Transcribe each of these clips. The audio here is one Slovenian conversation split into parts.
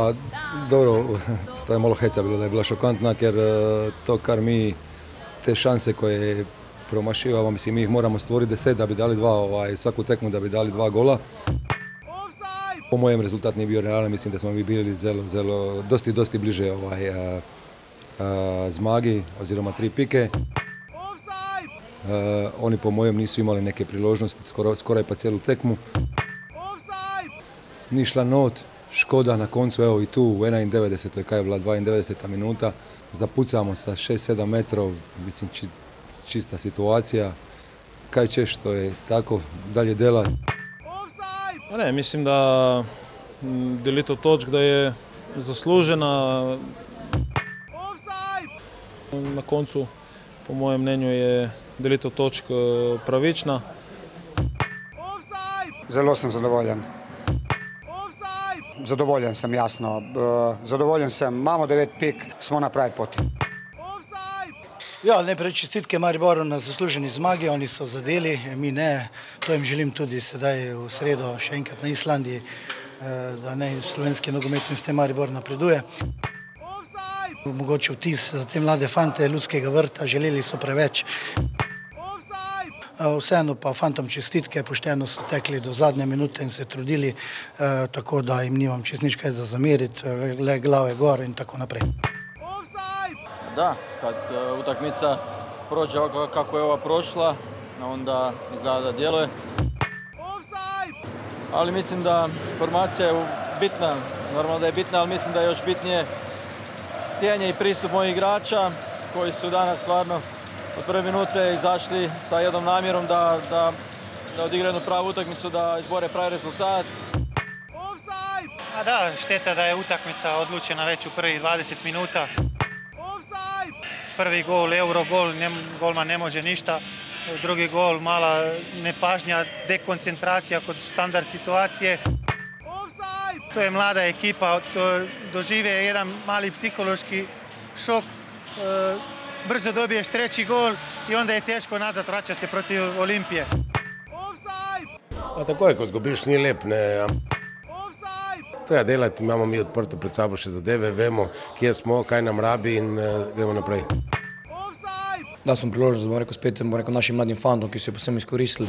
Pa dobro, to je malo heca bilo, da je bila šokantna, ker eh, to, kar mi, te šanse koje promašivamo, mislim, mi jih moramo stvoriti deset, da bi dali dva, ovaj, svaku tekmu da bi dali dva gola. Po mojem rezultat nije bio realan, mislim da smo mi bili zelo, zelo, dosti, dosti bliže ovaj, a, a, zmagi, oziroma tri pike. A, oni po mojem nisu imali neke priložnosti, skoro, skoraj pa cijelu tekmu. Ni šla not, škoda na koncu, evo i tu u 91. kaj je bila 92. minuta, zapucamo sa 6-7 metrov, mislim či, čista situacija. Kaj ćeš, to je tako, dalje dela. Pa Ne, mislim, da m, delitev točk da je zaslužena. Na koncu, po mojem mnenju, je delitev točk eh, pravična. Zelo sem zadovoljen. Zadovoljen sem, jasno. Zadovoljen sem, imamo devet pik, smo na pravi poti. Ja, najprej čestitke Mariboru na zasluženi zmagi, oni so zadeli, mi ne. To jim želim tudi sedaj v sredo, še enkrat na Islandiji, eh, da naj slovenski nogomet in s tem Maribor napreduje. Mogoče vtis za te mlade fante ljudskega vrta, želeli so preveč. Eh, Vseeno pa fantom čestitke, pošteno so tekli do zadnje minute in se trudili, eh, tako da jim nimam čez nič kaj za zameriti, le- glave gor in tako naprej. Da, kad e, utakmica prođe kako je ova prošla, onda izgleda da djeluje. Ali mislim da formacija je bitna, normalno da je bitna, ali mislim da je još bitnije htjenje i pristup mojih igrača koji su danas stvarno od prve minute izašli sa jednom namjerom da, da, da odigraju jednu pravu utakmicu, da izbore pravi rezultat. A da, šteta da je utakmica odlučena već u prvih 20 minuta. Prvi gol, euro gol, ne, golman ne može ništa. Drugi gol, mala nepažnja, dekoncentracija kod standard situacije. To je mlada ekipa, to dožive jedan mali psihološki šok. E, brzo dobiješ treći gol i onda je teško nazad vraćati se protiv Olimpije. Pa tako je, ko zgubiš, ni lep. Ne. am- Treba delati, imamo mi odprto pred sabo še zadeve, vemo, kje smo, kaj nam rabi in uh, gremo naprej. Da smo priložnost, bom rekel, spet bom rekel, našim mladim fantom, ki so jo posebno izkoristili.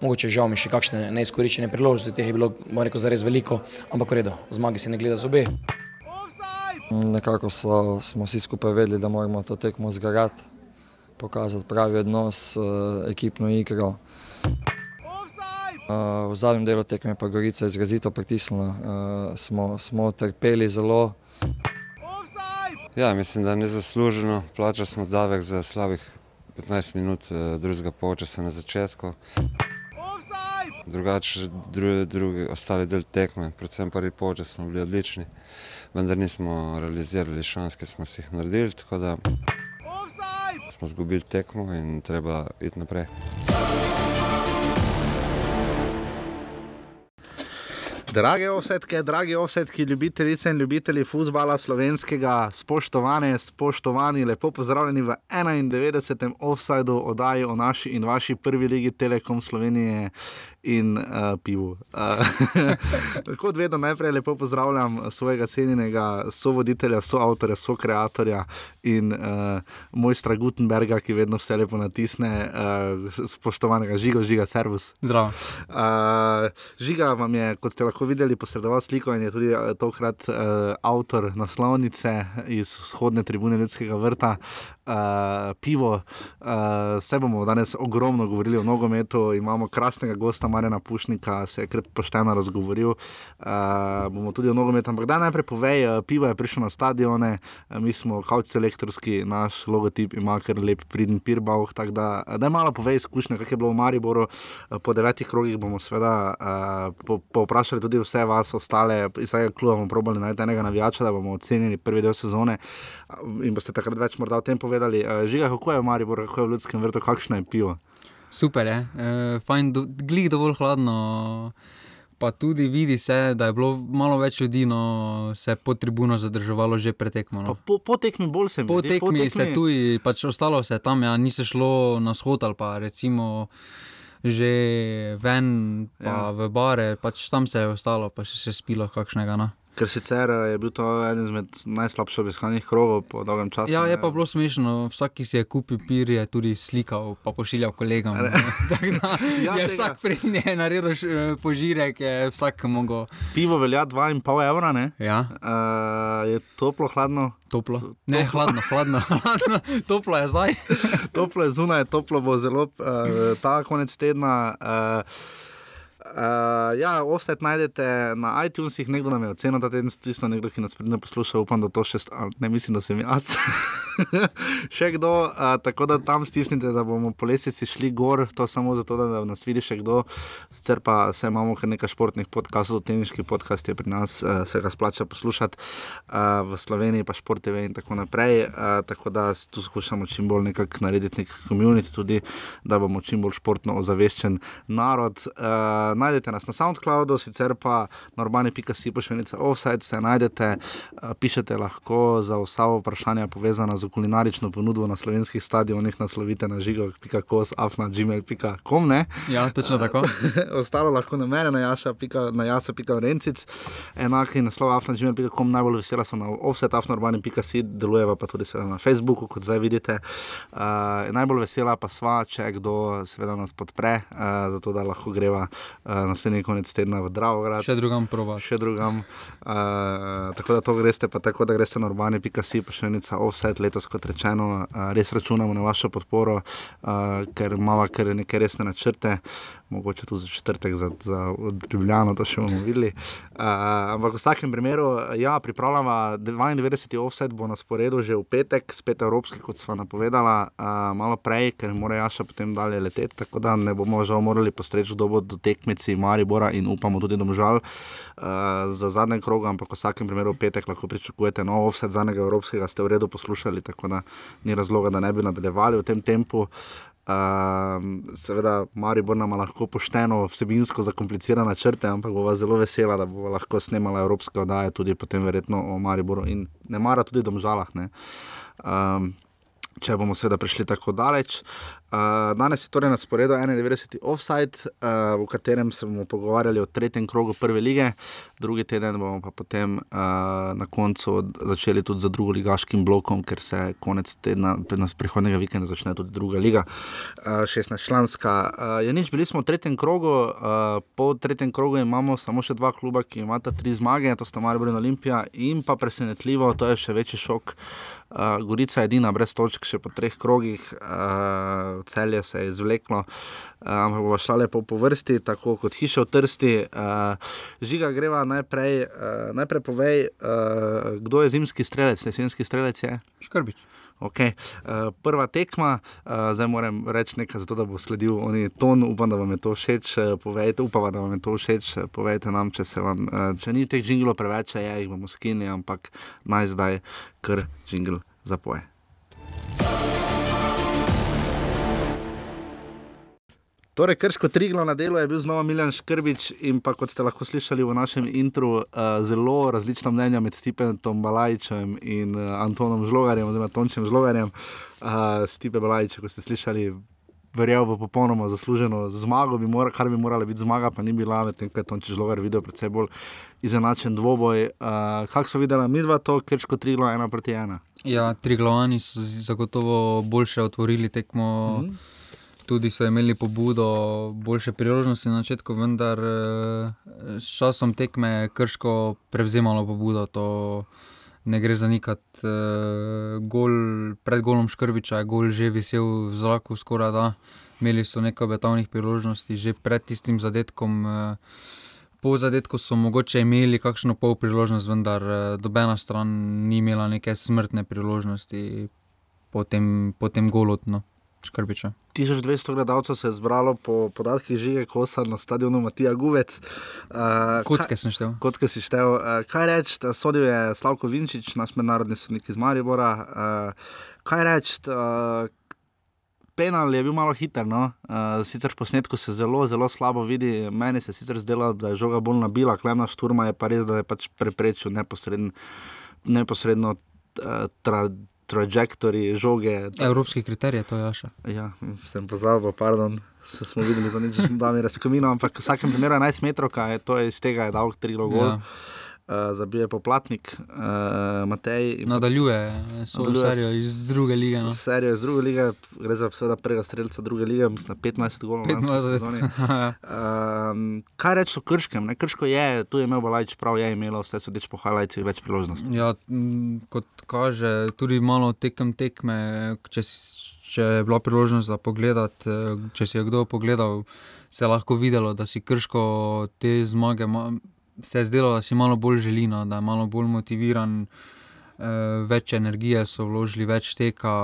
Mogoče žal mi še kakšne neizkoriščene priložnosti, teh je bilo, bom rekel, zares veliko, ampak v redu, zmagi se ne gleda zobe. Nekako so, smo vsi skupaj vedeli, da moramo to tekmo zgarati, pokazati pravi odnos, eh, ekipno igro. Eh, V zadnjem delu tekme pa Gorica izrazito pritisnila, eh, smo, smo trpeli zelo. Ja, mislim, da nezasluženo. Plačali smo davek za slabih 15 minut drugega polčasa na začetku. Drugače, drugi, drugi, ostali del tekme, predvsem prvi polčas smo bili odlični, vendar nismo realizirali šans, ki smo si jih naredili, tako da smo izgubili tekmo in treba iti naprej. Drage offsetke, dragi offsetki, ljubitelice in ljubitelji futbola slovenskega, spoštovane, spoštovani, lepo pozdravljeni v 91. offsajdu oddaji o naši in vaši prvi ligi Telekom Slovenije in uh, pivu. Uh, kot vedno, najprej lepo pozdravljam svojega cenjenega sovoditelja, soavtorja, sokreatorja in uh, mojstra Gutenberga, ki vedno vse lepo natisne, uh, spoštovanega žiga, žiga, servus. Zdravo. Uh, žiga vam je, kot ste lahko videli, posredoval sliko in je tudi uh, tokrat uh, avtor naslovnice iz vzhodne tribune ljudskega vrta. Uh, pivo, uh, vse bomo danes ogromno govorili o nogometu, imamo krasnega gosta Marjana Pušnika, se je kar pošteno razgovoril. Uh, bomo tudi o nogometu, ampak da najprej povej, uh, pivo je prišlo na stadione, uh, mi smo kauč selektorski, naš logotip ima kar lep pridn pirbauh, tako da daj malo povej izkušnje, kak je bilo v Mariboru. Po devetih krogih bomo seveda uh, povprašali tudi vse vas ostale, iz vsega kluba bomo probali najti enega navijača, da bomo ocenili prvi del sezone in boste takrat več morda o tem povedali. Uh, Žiga, kako je v Mariboru, kako je v Ljudskem vrtu, kakšno je pivo? Super je, e, fajn, do, glih dovolj hladno. Pa tudi vidi se, da je bilo malo več ljudi, no se je pod tribuno zadrževalo že pretekmo. No. Po, po tekmi bolj se mi Po zdi. tekmi se tu, pač ostalo se tam, ja, ni se šlo na shod ali pa recimo že ven, pa ja. v bare, pač tam se je ostalo, pa še, še spilo kakšnega. No. Ker sicer eh, je bil to eden izmed najslabše obiskanih krogov po dolgem času. Ja, je ne. pa bilo smešno, vsak, ki si je kupil pir, je tudi slikal, pa pošiljal Tako da Ja, je vsak prednje naredil š- požirek, je vsak mogel. Pivo velja 2,5 evra, ne? Ja. Uh, je toplo, hladno. Toplo. Ne, hladno, hladno, hladno. Toplo je zdaj. toplo je zunaj, toplo bo zelo uh, ta konec tedna. Uh, Uh, ja, offset najdete na iTunesih, nekdo nam je ocenil ta teden, stisnil nekdo, ki nas pridne posluša, upam, da to še, st- a, ne mislim, da sem jaz. še kdo, uh, tako da tam stisnite, da bomo po lesici šli gor, to samo zato, da, nas vidi še kdo. Sicer pa se imamo kar nekaj športnih podkastov, teniški podcast je pri nas, uh, se ga splača poslušati, uh, v Sloveniji pa šport TV in tako naprej. Uh, tako da tu skušamo čim bolj nekako narediti nek komunit, tudi da bomo čim bolj športno ozaveščen narod. Uh, najdete nas na SoundCloudu, sicer pa na urbani.si pošiljnica offside, se najdete, uh, pišete lahko za vsa vprašanja povezana z kulinarično ponudbo na slovenskih stadionih, naslovite na žigo.kos, afna.gmail.com. Ja, točno tako. Ostalo lahko na mene, na jaša, pika, na jasa, pika, rencic, enaki naslov afna.gmail.com, najbolj vesela sem na offset, afna.urbani.si, delujeva pa tudi na Facebooku, kot zdaj vidite. Uh, najbolj vesela pa sva, če kdo seveda nas podpre, uh, zato da lahko greva uh, naslednji konec tedna v Dravograd. Še drugam proba. Še drugam. Uh, tako da to greste, pa tako da greste na urbani.si, pa še enica offset letos, kot rečeno, uh, res računamo na vašo podporo, uh, ker imamo kar neke resne načrte. Mogoče tudi za četrtek, za, za od Ljubljana, to še bomo videli. Uh, ampak v vsakem primeru, ja, pripravljamo 92. offset, bo na sporedu že v petek, spet evropski, kot sva napovedala, uh, malo prej, ker mora Jaša potem dalje leteti, tako da ne bomo žal morali postreči, kdo bo do tekmici Maribora in upamo tudi domžal uh, za zadnjem krogu, ampak v vsakem primeru v petek lahko pričakujete nov offset zadnjega evropskega, ste v redu poslušali, tako da ni razloga, da ne bi nadaljevali v tem tempu. Um, seveda, Maribor nam lahko pošteno, vsebinsko zakomplicira načrte, ampak bova zelo vesela, da bo lahko snemala evropske oddaje, tudi potem verjetno o Mariboru in ne mara tudi domžalah. Ne. Um, če bomo seveda prišli tako daleč. Uh, danes je torej na sporedu 91. offside, uh, v katerem se bomo pogovarjali o tretjem krogu prve lige, drugi teden bomo pa potem uh, na koncu začeli tudi z drugo ligaškim blokom, ker se konec tedna, nas prihodnega vikenda začne tudi druga liga, uh, 16-članska. Uh, je nič, bili smo v tretjem krogu, uh, po tretjem krogu imamo samo še dva kluba, ki imata tri zmage, to sta Maribor in Olimpija, in pa presenetljivo, to je še večji šok. Uh, Gorica je edina brez točk, še po treh krogih, uh, celje se je izvleklo, uh, ampak bo šla lepo po vrsti, tako kot hiša v Trsti. Uh, žiga greva najprej, uh, najprej povej, kdo je zimski strelec, jesenski strelec je. Škrbič. Okay. Uh, prva tekma, uh, zdaj moram reči nekaj, zato da bo sledil oni ton. Upam, da vam je to všeč. Povejte, upam, da vam je to všeč. Povejte nam, če, se vam, uh, če ni teh jinglov preveč, je, jih bomo skinili, ampak naj zdaj kar jingl zapoje. Torej, krško triglo na delu je bil znova Miljan Škrbič in pa kot ste lahko slišali v našem intru, uh, zelo različna mnenja med Stipenom Balajčem in uh, Antonom Žlogarjem, oziroma Tončem Žlogarjem. Uh, Stipe Balajče, kot ste slišali, verjel v popolnoma zasluženo zmago, bi mora, kar bi morala biti zmaga, pa ni bila, medtem ko je Tonči Žlogar videl predvsej bolj izenačen dvoboj. Uh, kako so videla midva to, krško triglo ena proti ena? Ja, tri glavani so zagotovo boljše otvorili tekmo. Mhm. Tudi so imeli pobudo, boljše priložnosti na začetku, vendar eh, s časom tekme je krško prevzemalo pobudo. To ne gre zanikati. Eh, Gol, pred golom Škrbiča je gol že visel v zraku, skoraj da. Imeli so nekaj obetavnih priložnosti že pred tistim zadetkom. eh, Po zadetku so mogoče imeli kakšno pol priložnost, vendar dobena stran ni imela neke smrtne priložnosti po tem, po tem golu, no, Škrbiča. 1200 gledalcev se je zbralo po podatkih žige Kosa na stadionu Matija Guvec. Uh, Kocke sem štel. Kocke si štel. Uh, kaj reči, sodil je Slavko Vinčič, naš mednarodni sodnik iz Maribora. Uh, kaj reči, uh, penal je bil malo hiter, no? uh, sicer v posnetku se zelo, zelo slabo vidi. Meni se je sicer zdelo, da je žoga bolj nabila, klemna šturma je pa res, da je pač preprečil neposredno, neposredno uh, tra, trajektorij žoge. Tak. Evropski kriterij je to, Jaša. Ja, sem pozabil, pardon. Se smo videli za nič, da mi razkomino, ampak v vsakem primeru 11 metrov, kaj je to, iz tega je dal 3 gol. Ja. Uh, zabije poplatnik, uh, Matej. Nadaljuje svojo serijo iz druge lige. No. Serijo iz druge lige, gre za seveda prvega streljca druge lige, mislim, 15 golov. 15 uh, kaj reči o Krškem? Ne? Krško je, tu je imel Balajč prav, je imelo vse sodeč po Halajcih več priložnosti. Ja, kot kaže, tudi malo tekem tekme, če, si, če je bila priložnost za pogled, če si je kdo pogledal, se je lahko videlo, da si Krško te zmage se je zdelo, da si malo bolj želino, da je malo bolj motiviran, eh, več energije so vložili, več teka.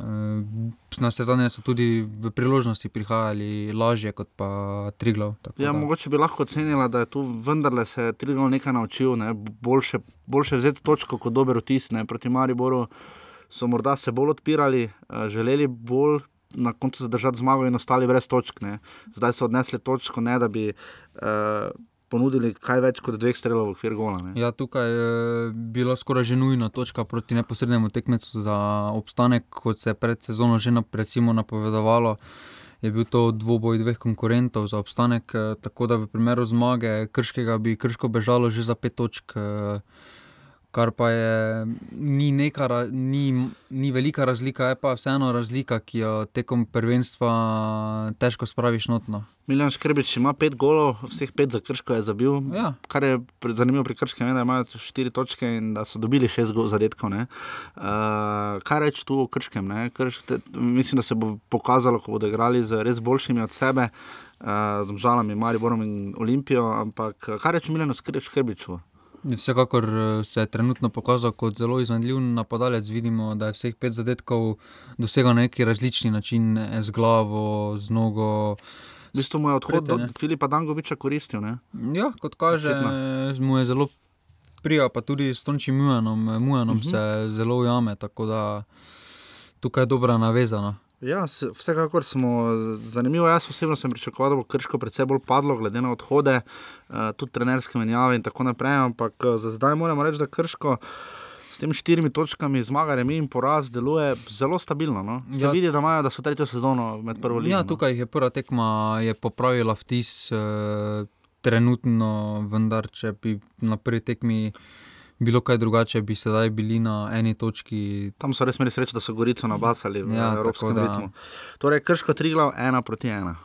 Eh, na vse zadnje so tudi v priložnosti prihajali lažje kot pa Triglav. Ja, mogoče bi lahko ocenila, da je tu vendarle se Triglav nekaj naučil, ne? boljše, boljše vzeti točko kot dober vtis proti Mariboru. So morda se bolj odpirali, eh, želeli bolj na koncu zadržati zmago in ostali brez točk. Ne? Zdaj so odnesli točko, ne da bi. Uh, ponudili kaj več kot dveh strelov v okviru gola. Ja, tukaj je bila skoraj že nujna točka proti neposrednemu tekmecu za obstanek, kot se je pred sezono že napovedovalo. Je bil to dvoboj dveh konkurentov za obstanek, eh, tako da v primeru zmage Krškega bi Krško bežalo že za pet točk. Eh, kar pa je, ni, neka, ni, ni velika razlika, je pa vseeno razlika, ki jo tekom prvenstva težko spraviš notno. Miljan Škrbič ima pet golov, vseh pet za krško je zabil. Ja. Kar je zanimivo pri krškem, je, da imajo štiri točke in da so dobili šest zadetkov. Uh, kaj reči tu o krškem? Krš, te, mislim, da se bo pokazalo, ko bodo igrali z res boljšimi od sebe. Uh, z žalami, Mariborom in Olimpijo, ampak kaj reči Miljanu Škrbiču? Vsekakor eh, se je trenutno pokazal kot zelo izvedljiv napadalec. Vidimo, da je vseh pet zadetkov dosegel na neki različni način, z glavo, z nogo. V bistvu mu je odhod do Filipa Dangoviča koristil. Ne? Ja, kot kaže, Očetno. mu je zelo prijel, pa tudi s Tončim Mujanom, Mujanom uh -huh. se zelo ujame, tako da tukaj je dobra navezana. Ja, vsekakor smo zanimivi. Jaz osebno sem pričakoval, da bo krško predvsem bolj padlo, glede na odhode, uh, tudi trenerske menjave in tako naprej. Ampak uh, za zdaj moramo reči, da krško s temi štirimi točkami zmaga, remi in poraz deluje zelo stabilno. No? Se ja. vidi, da imajo, da so tretjo sezono med prvo ligo. Ja, no. tukaj je prva tekma je popravila vtis uh, trenutno, vendar če bi na prvi tekmi bilo kaj drugače, bi sedaj bili na eni točki. Tam so res imeli srečo, da so Gorico nabasali v ja, Evropskem ritmu. Torej, krško tri glav, ena proti ena.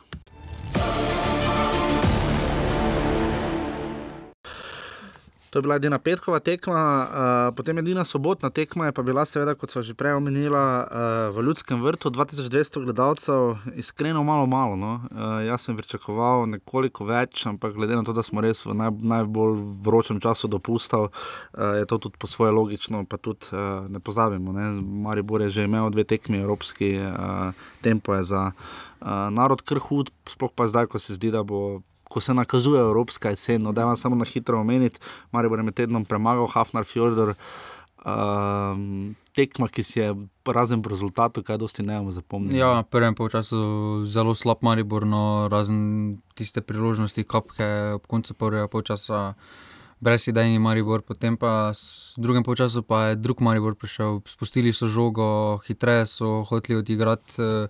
To je bila edina petkova tekma, uh, potem edina sobotna tekma je pa bila, seveda, kot smo že prej omenili, uh, v Ljudskem vrtu 2200 gledalcev, iskreno malo, malo. No? Uh, jaz sem pričakoval nekoliko več, ampak glede na to, da smo res v naj, najbolj vročem času dopustili, uh, je to tudi po svoje logično. Pa tudi uh, ne pozabimo, ne? Maribor je že imel dve tekmi, evropski uh, tempo je za uh, narod krhud, sploh pa zdaj, ko se zdi, da bo ko se nakazuje Evropska jesen. No, da vam samo na hitro omeniti, Marijo je med tednom premagal Hafnar Fjordor. Um, tekma, ki si je razen po rezultatu, kaj dosti ne bomo zapomnili. Ja, prvem času zelo slab Maribor, no, razen tiste priložnosti, kapke ob koncu prvega časa. Brez idejni Maribor, potem pa v drugem času pa je drug Maribor prišel, spustili so žogo, hitreje so hoteli odigrati. Uh,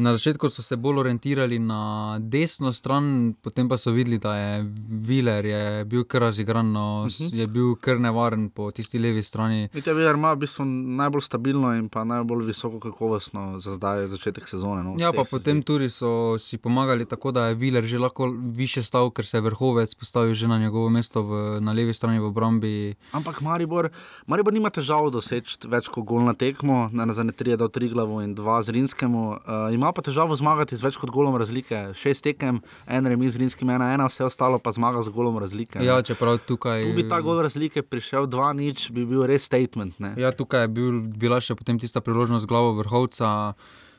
Na začetku so se bolj orientirali na desno stran, potem pa so videli, da je Viler je bil kar razigran, no, uh mhm. -huh. je bil kar nevaren po tisti levi strani. Vidite, Viler ima v bistvu najbolj stabilno in pa najbolj visoko kakovostno za zdaj začetek sezone. No, ja, pa potem tudi so si pomagali tako, da je Viler že lahko više stal, ker se je vrhovec postavil že na njegovo mesto v, na levi strani v obrambi. Ampak Maribor, Maribor nima težav doseči več kot gol na tekmo, na zadnje tri je dal tri glavo in dva z Rinskemu. Uh, pa težavo zmagati z več kot golom razlike. Šest tekem, en remi z Rinskim, ena, ena, vse ostalo pa zmaga z golom razlike. Ja, čeprav tukaj. Tu bi ta gol razlike prišel, dva nič, bi bil res statement. Ne? Ja, tukaj je bil, bila še potem tista priložnost glavo vrhovca.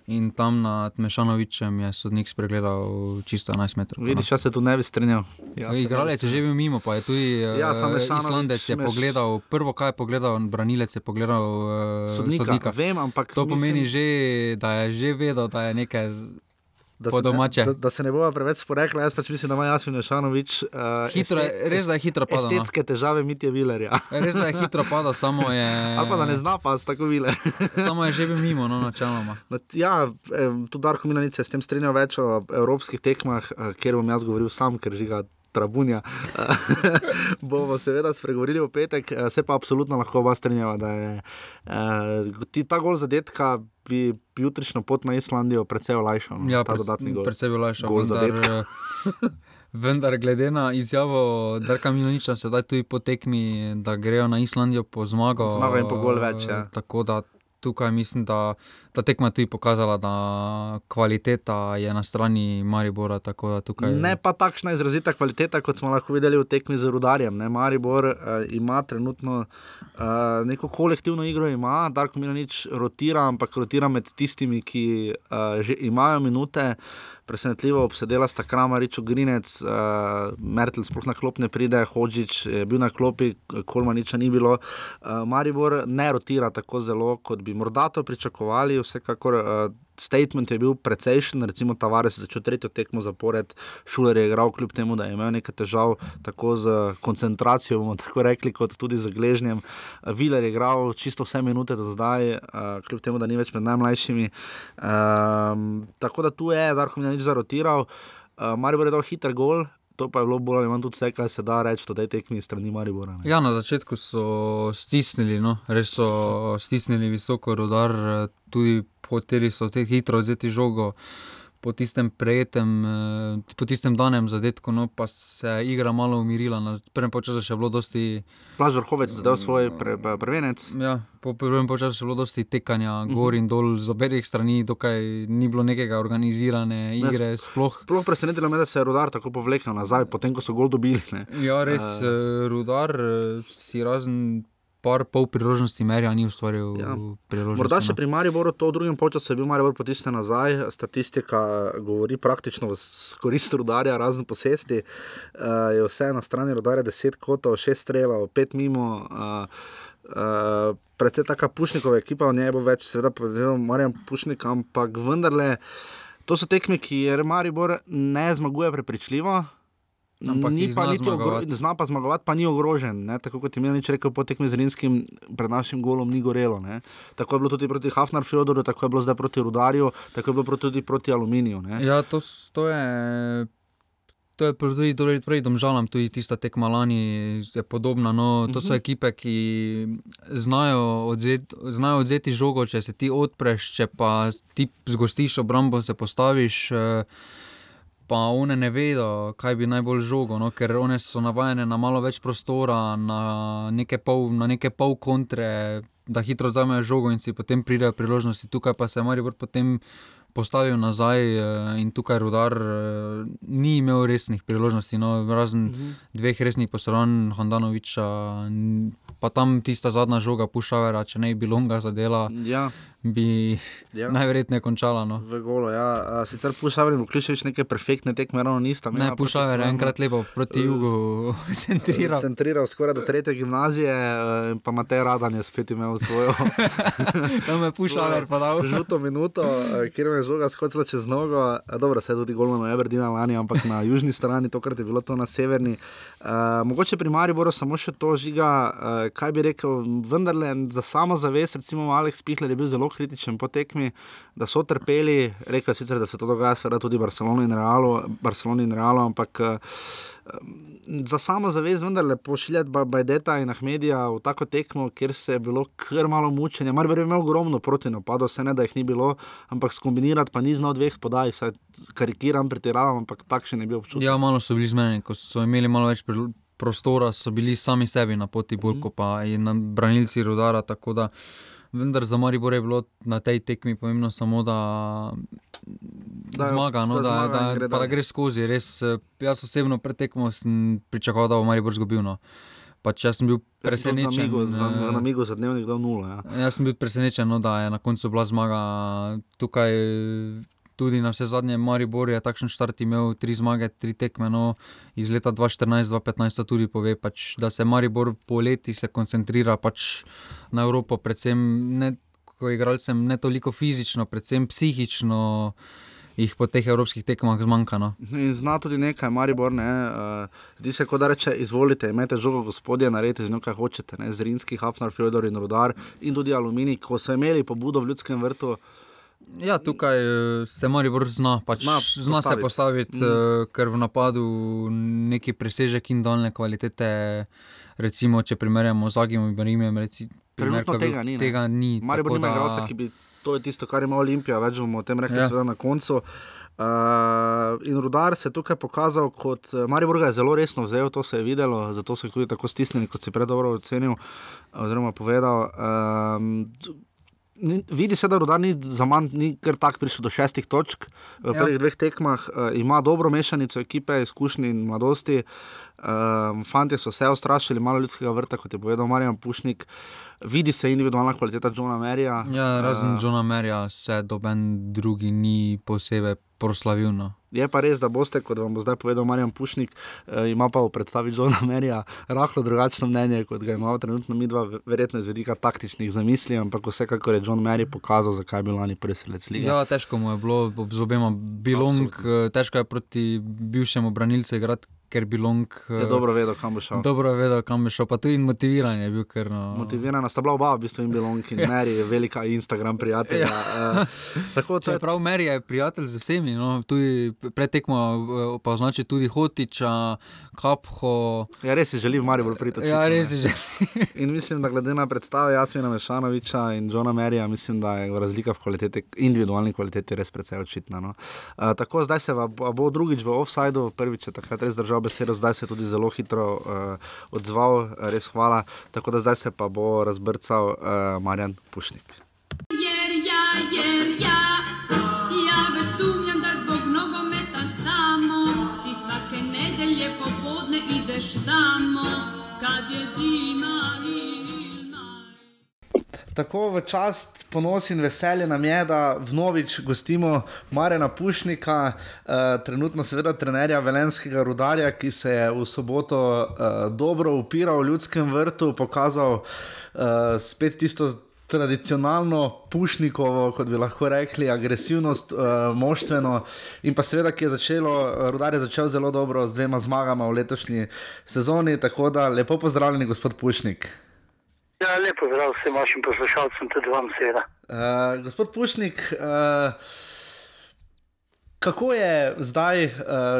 In tam nad Mešanovičem je sodnik spregledal čisto 11 metrov. Vidiš, jaz se tu ne bi strinjal. Igralec je že bil mimo, pa je tudi ja, uh, Islandec je smeš... pogledal, prvo kaj je pogledal, branilec je pogledal uh, sodnika. sodnika. Vem, ampak to pomeni, mislim... že, da je že vedel, da je nekaj da, se ne, da, da se ne bova preveč sporekla, jaz pač mislim, da ima Jasmin Šanovič uh, Hitro je- res, da je hitro padel, no. Estetske težave Mitja Vilerja. Res da je hitro padal, samo je. Ali pa da ne zna pas tako vile. Samo je že bil mimo, no, načeloma. Ja, tudi Darko Milanic se s tem strinjal več o evropskih tekmah, eh, kjer bom jaz govoril sam, ker žiga trabunja. bomo seveda spregovorili v petek, eh, se pa absolutno lahko oba strinjava, da je eh, ta gol zadetka bi jutrišnjo pot na Islandijo precej olajšal. no, Ja. Precej bil lažji. Gol zadetka. Vendar, glede na izjavo Darka Milaniča, sedaj tudi po tekmi, da grejo na Islandijo po zmago. Zmago in po gol več, ja. Tako da tukaj mislim, da ta tekma tudi pokazala, da kvaliteta je na strani Maribora. da Tukaj... Ne pa takšna izrazita kvaliteta, kot smo lahko videli v tekmi z Rudarjem. Ne? Maribor uh, ima trenutno uh, neko kolektivno igro, ima, Darko Milanič rotira, ampak rotira med tistimi, ki uh, že imajo minute. Presenetljivo obsedela sta Kramarič, Grinec, uh, Mertel sploh na klop ne pride, Hodžič je bil na klopi, Kolmaniča ni bilo. Uh, Maribor ne rotira tako zelo, kot bi morda to pričakovali, vsekakor. Uh, Statement je bil precejšen, recimo Tavares je začel tretjo tekmo zapored, Šuler je igral, kljub temu, da je imel nekaj težav tako z koncentracijo, bomo tako rekli, kot tudi z gležnjem. Viler je igral čisto vse minute do zdaj, uh, kljub temu, da ni več med najmlajšimi. Um, tako da tu je Darko Minanič zarotiral, uh, Maribor je dal hiter gol. To pa je bilo bolj ali manj tudi vse, kar se da reči o tej tekmi strani Maribora. ne. Ja, na začetku so stisnili, no, res so stisnili visoko rodar, eh, tudi hoteli so te hitro vzeti žogo. Po tistem prejetem, eh, po tistem danem zadetku, no, pa se je igra malo umirila. Na prvem času še bilo dosti. Blaž Vrhovec zadel svoj pre, pre, prvenec. Ja, po prvem času je bilo dosti tekanja gor in dol z obeh strani, dokaj ni bilo nekega organizirane igre. Sploh. Sploh presenetilo me, da se je rodar tako povlekel nazaj, potem ko so gol dobili. Ne. Ja, res, Eh, uh, rudar eh, si razen par pol priložnosti merja ni ustvaril Ja. priložnosti. Morda še no. pri Mariboru to v drugem času je bil Maribor potisnjen nazaj. Statistika govori praktično v s- korist rudarja, razen posesti. Uh, je vse na strani rudarja 10 kotov, 6 strelov, 5 mimo. Uh, Uh, predvsej taka Pušnikova ekipa, v njej bo več, seveda, povedal Marjan Pušnik, ampak vendarle, to so tekme, ki je Maribor ne zmaguje prepričljivo. Ampak ni pa zna niti ogro, zmagovati. zna pa zmagovati, pa ni ogrožen. Ne? Tako kot je Milanič rekel po tekmi z Rinskim, pred našim golom ni gorelo. Ne? Tako je bilo tudi proti Hafnar Fjodoru, tako je bilo zdaj proti Rudarju, tako je bilo tudi proti Aluminiju. Ne? Ja, to, to je. To je tudi torej, prej domžalam, tudi tista tekma lani je podobna. No, to so Mhm. ekipe, ki znajo odzeti, znajo odzeti žogo, če se ti odpreš, če pa ti zgostiš obrambo, se postaviš. eh, Pa one ne vedo, kaj bi najbolj žogo, no? ker one so navajene na malo več prostora, na neke pol, na neke pol kontre, da hitro vzamejo žogo in si potem pridejo priložnosti. Tukaj pa se je Maribor potem postavil nazaj eh, in tukaj rudar eh, ni imel resnih priložnosti, no, razen Mhm. dveh resnih poslovanja, Hondanoviča, pa tam tista zadnja žoga Pušavera, če ne bi bilo ga zadela, Ja. Bi Ja. najverjetneje končala. No. V golo, ja. A, Sicer Pušaver in Vukliševič neke perfektne tekme ravno nista. Ne, Pušaver je svojemu- enkrat lepo proti jugu centriral. Centriral skoraj do tretje gimnazije, eh, pa Matej Radan je spet imel svojo. Tam je Pušaver pa dal. Žuto minuto, eh, kjer je žoga skočila čez nogo. Eh, Dobro, se je tudi golman Everdina lani, ampak na južni strani, tokrat je bilo to na severni. Uh, mogoče pri Mariboru samo še to žiga, uh, kaj bi rekel, vendarle za samo zavest, recimo Alex Pihler je bil zelo kritičen po tekmi, da so trpeli, rekel sicer, da se to dogaja seveda tudi Barceloni in Realu, Barceloni in Realu, ampak uh, za samo zavest vendarle pošiljati Ba- Bajdeta in Ahmedija v tako tekmo, kjer se je bilo kar malo mučenja. Mar bi imel ogromno proti napadov, vse ne da jih ni bilo, ampak skombinirati pa ni znal dveh podaj, vsaj karikiram, pretiravam, ampak takšen je bil občutek. Ja, malo so bili zmedeni, ko so imeli malo več pril- prostora, so bili sami sebi na poti, bolj Mhm. kot pa in branilci rodara. tako Da, vendar za Maribor je bilo na tej tekmi pomembno samo, da, Da da zmaga, no, da da, zmaga da, gre da dalje. gre skozi. Res, eh, jaz osebno pred tekmo sem pričakoval, da bo Maribor zgubil. No. Pač jaz sem bil presenečen. Eh, na migu za dnevnik do nula. Ja. Jaz sem bil presenečen, no, da je na koncu bila zmaga tukaj. Tudi na vse zadnje, Maribor je takšen štart imel tri zmage, tri tekme. No, iz leta 2014-2015 to tudi pove, pač, da se Maribor po leti se koncentrira pač na Evropo, predvsem ne, ko igralcem ne toliko fizično, predvsem psihično. jih po teh evropskih tekmah zmanjka. No. In zna tudi nekaj, Maribor, ne, uh, zdi se, kot da reče, izvolite, imejte žogo, gospodje, naredite z njo, kaj hočete, ne, z Rinski, Hafnar, Fjodor in Rudar in tudi Aluminij, ko so imeli pobudo v ljudskem vrtu. Ja, tukaj eh, se Maribor zna, pač zna, zna postaviti. se postaviti, mm. uh, ker v napadu neki presežek in dolne kvalitete. Recimo, če primerjamo z Agim in Rimom, trenutno tega ni. Tega ni Maribor nima da... igralca, ki bi to je tisto, kar ima Olimpija, več bomo o tem rekli, ja. seveda na koncu. Uh, in rudar se je tukaj pokazal kot Maribor, je zelo resno vzel, to se je videlo, zato so tudi tako stisnjeni, kot si predobro ocenil, oziroma povedal. Uh, Vidi se, da rudar ni za manj, ni kar tako prišel do šestih točk v ja. prvih ja. dveh tekmah, uh, ima dobro mešanico ekipe, izkušnje in mladosti. Uh, Fantje so se ustrašili, malo ljudskega vrta, kot je povedal Marjan Pušnik. Vidi se individualna kvaliteta Johna Merija. Ja, razen uh, Johna Merija se doben drugi ni posebej proslavil. No. Je pa res, da boste, kot vam bo zdaj povedal Marjan Pušnik, uh, ima pa v predstavi Johna Merija rahlo drugačno mnenje, kot ga imamo trenutno mi dva, verjetno iz vedika taktičnih zamisli, ampak vsekakor je John Merij pokazal, zakaj je bil lani prvi selec lige. Ja, težko mu je bilo z obema bilong, Absolutno. težko je proti bivšemu branilcu igrati ker bi Long. Je dobro vedel, kam bi šel. Dobro vedel, kam bi šel, pa tudi motiviran je bil. Ker, no... Motivirana sta bila oba, v bistvu in Long in Mary, velika Instagram prijatelja. ja. uh, je... Prav Mary je prijatelj z vsemi, no, tudi pretekmo eh, pa označi tudi Hotiča, Kapho. Ja, res si želi v Mariju priti. Ja, res si želi. in mislim, da glede na predstave Jasmina Mešanoviča in Johna Maryja, mislim, da je razlika v kvaliteti, individualni kvaliteti res precej očitna. No. Uh, tako, zdaj se bo drugič v offsajdu, prvič je takrat res držal besedo, zdaj se je tudi zelo hitro uh, odzval, res hvala. Tako da zdaj se pa bo razbrcal uh, Marjan Pušnik. Jer ja, jer ja, ja vesumljam, da zbog nogometa samo ti svake nedelje popodne ideš tamo, kad je zima tako v čast, ponos in veselje nam je, da vnovič gostimo Marena Pušnika, uh, trenutno seveda trenerja Velenskega rudarja, ki se je v soboto uh, dobro upiral v ljudskem vrtu, pokazal uh, spet tisto. Tradicionalno pušnikovo, kot bi lahko rekli, agresivnost, uh, moštveno, in pa seveda, ki je začelo, rudar je začel zelo dobro z dvema zmagama v letošnji sezoni. Tako da lepo pozdravljeni, gospod Pušnik. Ja, lepo zdrav vsem vašim poslušalcem, tudi vam seveda. Uh, gospod Pušnik, uh, kako je zdaj uh,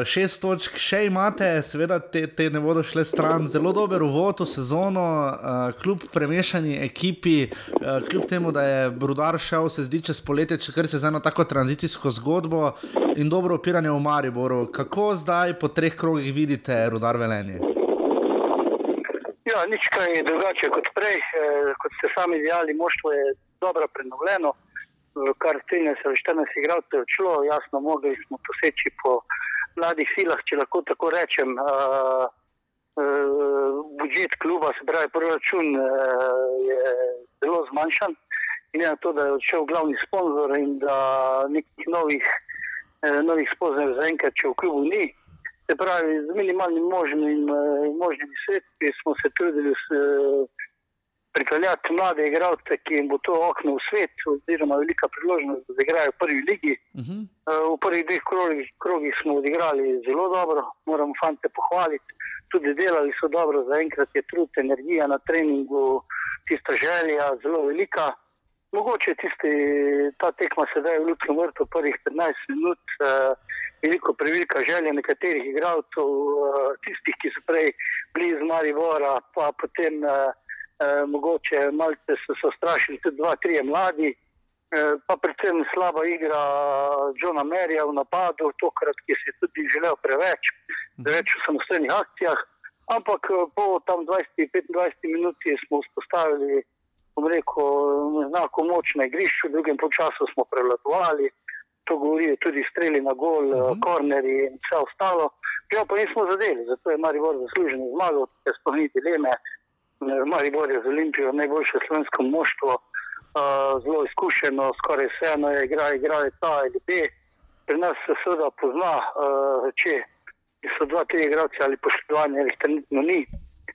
šest točk, še imate, seveda te, te ne bodo šle stran, zelo dober uvod v sezono, uh, kljub premešani ekipi, uh, kljub temu, da je Brudar šel, se zdi čez poletje, če kar čez eno tako tranzicijsko zgodbo in dobro opiranje v Mariboru. Kako zdaj po treh krogih vidite Rudar Velenje? Ja, nič kaj je drugače kot prej. E, kot ste sami dejali, moštvo je dobro prenovljeno, kar 13 ali 14 igralcev je odšlo, jasno, mogli smo poseči po mladih silah, če lahko tako rečem. E, e, budžet kluba, se pravi, proračun e, je zelo zmanjšan. In na to, da je odšel glavni sponzor in da nekih novih, e, novih sponzorjev zaenkrat, če v klubu ni. Se pravi, z minimalnim možnim, eh, možnimi sredstvi smo se trudili s, eh, pripeljati mlade igralce, ki jim bo to okno v svet, oziroma velika priložnost, da igrajo v prvi ligi. Uh mhm. eh, -huh. V prvih dveh krogih, krogih smo odigrali zelo dobro, moramo fante pohvaliti. Tudi delali so dobro, zaenkrat je trud, energija na treningu, tista želja zelo velika. Mogoče tisti, ta tekma sedaj v Ljudskem vrtu, prvih 15 minut, eh, veliko prevelika želja nekaterih igralcev, eh, tistih, ki so prej bili iz Maribora, pa potem eh, eh, mogoče malce so se strašili tudi dva, tri mladi, eh, pa predvsem slaba igra Johna Merija v napadu, tokrat, ki si je tudi želel preveč, preveč v samostojnih akcijah. Ampak po tam 20-25 minuti smo vzpostavili bom rekel, znako moč na igrišču, v drugem času smo prevladovali, to govorijo tudi streli na gol, uh -huh. korneri in vse ostalo. Ja, pa nismo zadeli, zato je Maribor zaslužen zmagal, če spomnite dileme. Maribor je z Olimpijo najboljše slovensko moštvo, uh, zelo izkušeno, skoraj vseeno je igra, igra je ta ali B. Pri nas se seveda pozna, uh, če so dva, tri igralce ali poškodovanje, ali trenutno ni.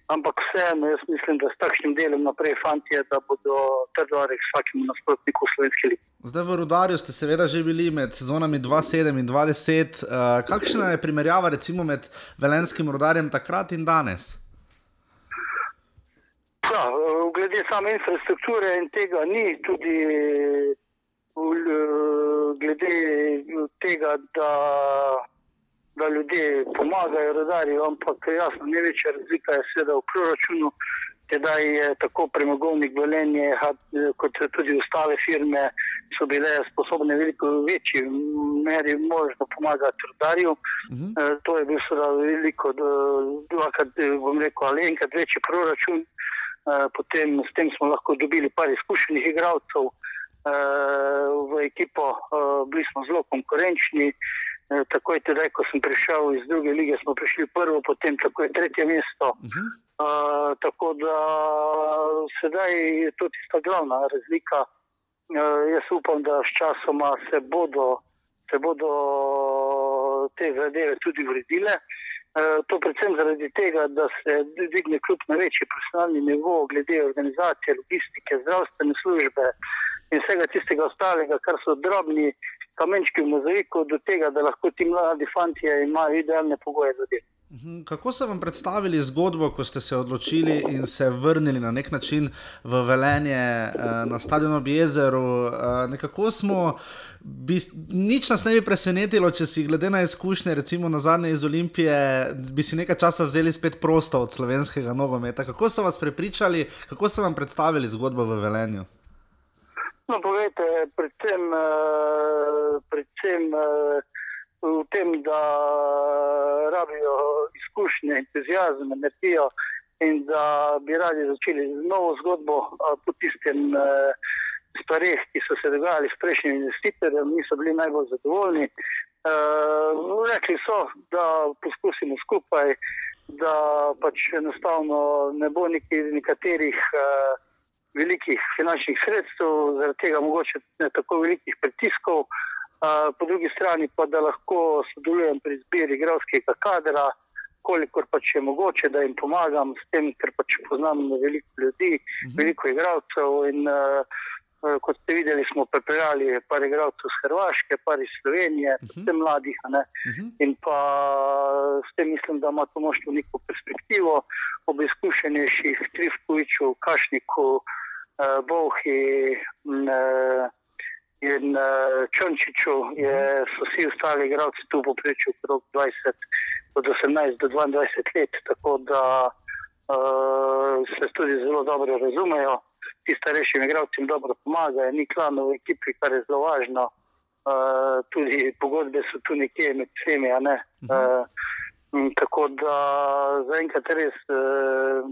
Ampak vseeno jaz mislim, da s takšnim delom naprej fanti, da bodo trdovali vsakemu nasprotniku slovenski ligi. Zdaj v Rudarju ste seveda že bili med sezonami 2-7 in 2-10. Uh, kakšna je primerjava recimo med Velenskim rudarjem takrat in danes? Ja, glede same infrastrukture in tega ni, tudi glede tega, da, da ljudje pomagajo rodarju, ampak jasno, največja razlika je seveda v proračunu, tedaj je tako premogovnik Velenje, kot tudi ostale firme, so bile sposobne veliko večji meri možno pomagati rodarju. Uh -huh. To je bil seveda veliko, dvakrat, bom rekel, ali enkrat večji proračun. Potem s tem smo lahko dobili par izkušenih igralcev v ekipo, bili smo zelo konkurenčni. Takoj, tedaj, ko sem prišel iz druge lige, smo prišli prvo, potem tako je tretje mesto. Uh -huh. uh, tako da sedaj je to tista glavna razlika. Uh, jaz upam, da s časoma se bodo, se bodo te zadeve tudi uredile. Uh, to predvsem zaradi tega, da se dvigne kljub na večji profesionalni nivo, glede organizacije, logistike, zdravstvene službe in vsega tistega ostalega, kar so drobni kamenčki v mozaiku, do tega, da lahko ti mladi fanti imajo idealne pogoje za delo. Kako so vam predstavili zgodbo, ko ste se odločili in se vrnili na nek način v Velenje na stadion ob jezeru? Nekako smo, bi, nič nas ne bi presenetilo, če si glede na izkušnje, recimo na zadnje iz Olimpije, bi si nekaj časa vzeli spet prosto od slovenskega nogometa. Kako so vas prepričali, kako so vam predstavili zgodbo v Velenju? No, povejte, predvsem, predvsem v tem, da rabijo izkušnje, entuzijazem, energijo in da bi radi začeli novo zgodbo po tistem stvarih, ki so se dogajali s prejšnjim investitorjem, niso bili najbolj zadovoljni. Rekli so, da poskusimo skupaj, da pač enostavno ne bo nekaterih velikih finančnih sredstev, zaradi tega mogoče ne tako velikih pritiskov, uh, po drugi strani pa da lahko sodelujem pri izbiri igralskega kadra, kolikor pač je mogoče, da jim pomagam s tem, ker pač poznam veliko ljudi, -huh. veliko igralcev in uh, kot ste videli, smo pripeljali par igralcev z Hrvaške, par iz Slovenije, uh -huh. vse mladih. Uh -huh. In pa s tem mislim, da ima to moštvo neko perspektivo, ob izkušenejših Trifkoviču, Kašniku, Bohi uh, in uh, Črnčiču, je, so vsi ostali igralci tu poprečju okrog 20, od 18 do 22 let, tako da uh, se tudi zelo dobro razumejo ti starejšim igralcem dobro pomagajo, ni klanov v ekipi, kar je zelo važno. Uh, tudi pogodbe so tu nekje med vsemi. Uh -huh. uh, tako da zaenkrat res uh,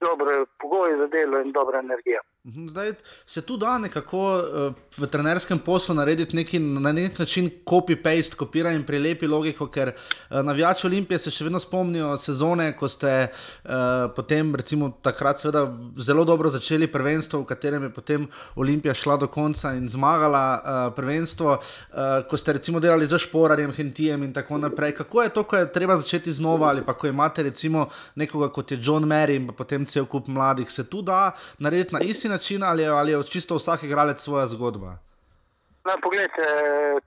dobro pogoje za delo in dobra energija. Zdaj se tu da nekako uh, v trenerskem poslu narediti neki, na nek način copy-paste, kopira in prilepi logiko, ker uh, navijači Olimpije se še vedno spomnijo sezone, ko ste uh, potem, recimo, takrat seveda zelo dobro začeli prvenstvo, v katerem je potem Olimpija šla do konca in zmagala uh, prvenstvo, uh, ko ste recimo delali za šporarjem, hentijem in tako naprej. Kako je to, ko je treba začeti znova ali pa ko imate recimo nekoga kot je John Mary in potem cel kup mladih, se tu da narediti na isti način? Način ali je, ali je čisto vsak igralec svoja zgodba? No, poglejte,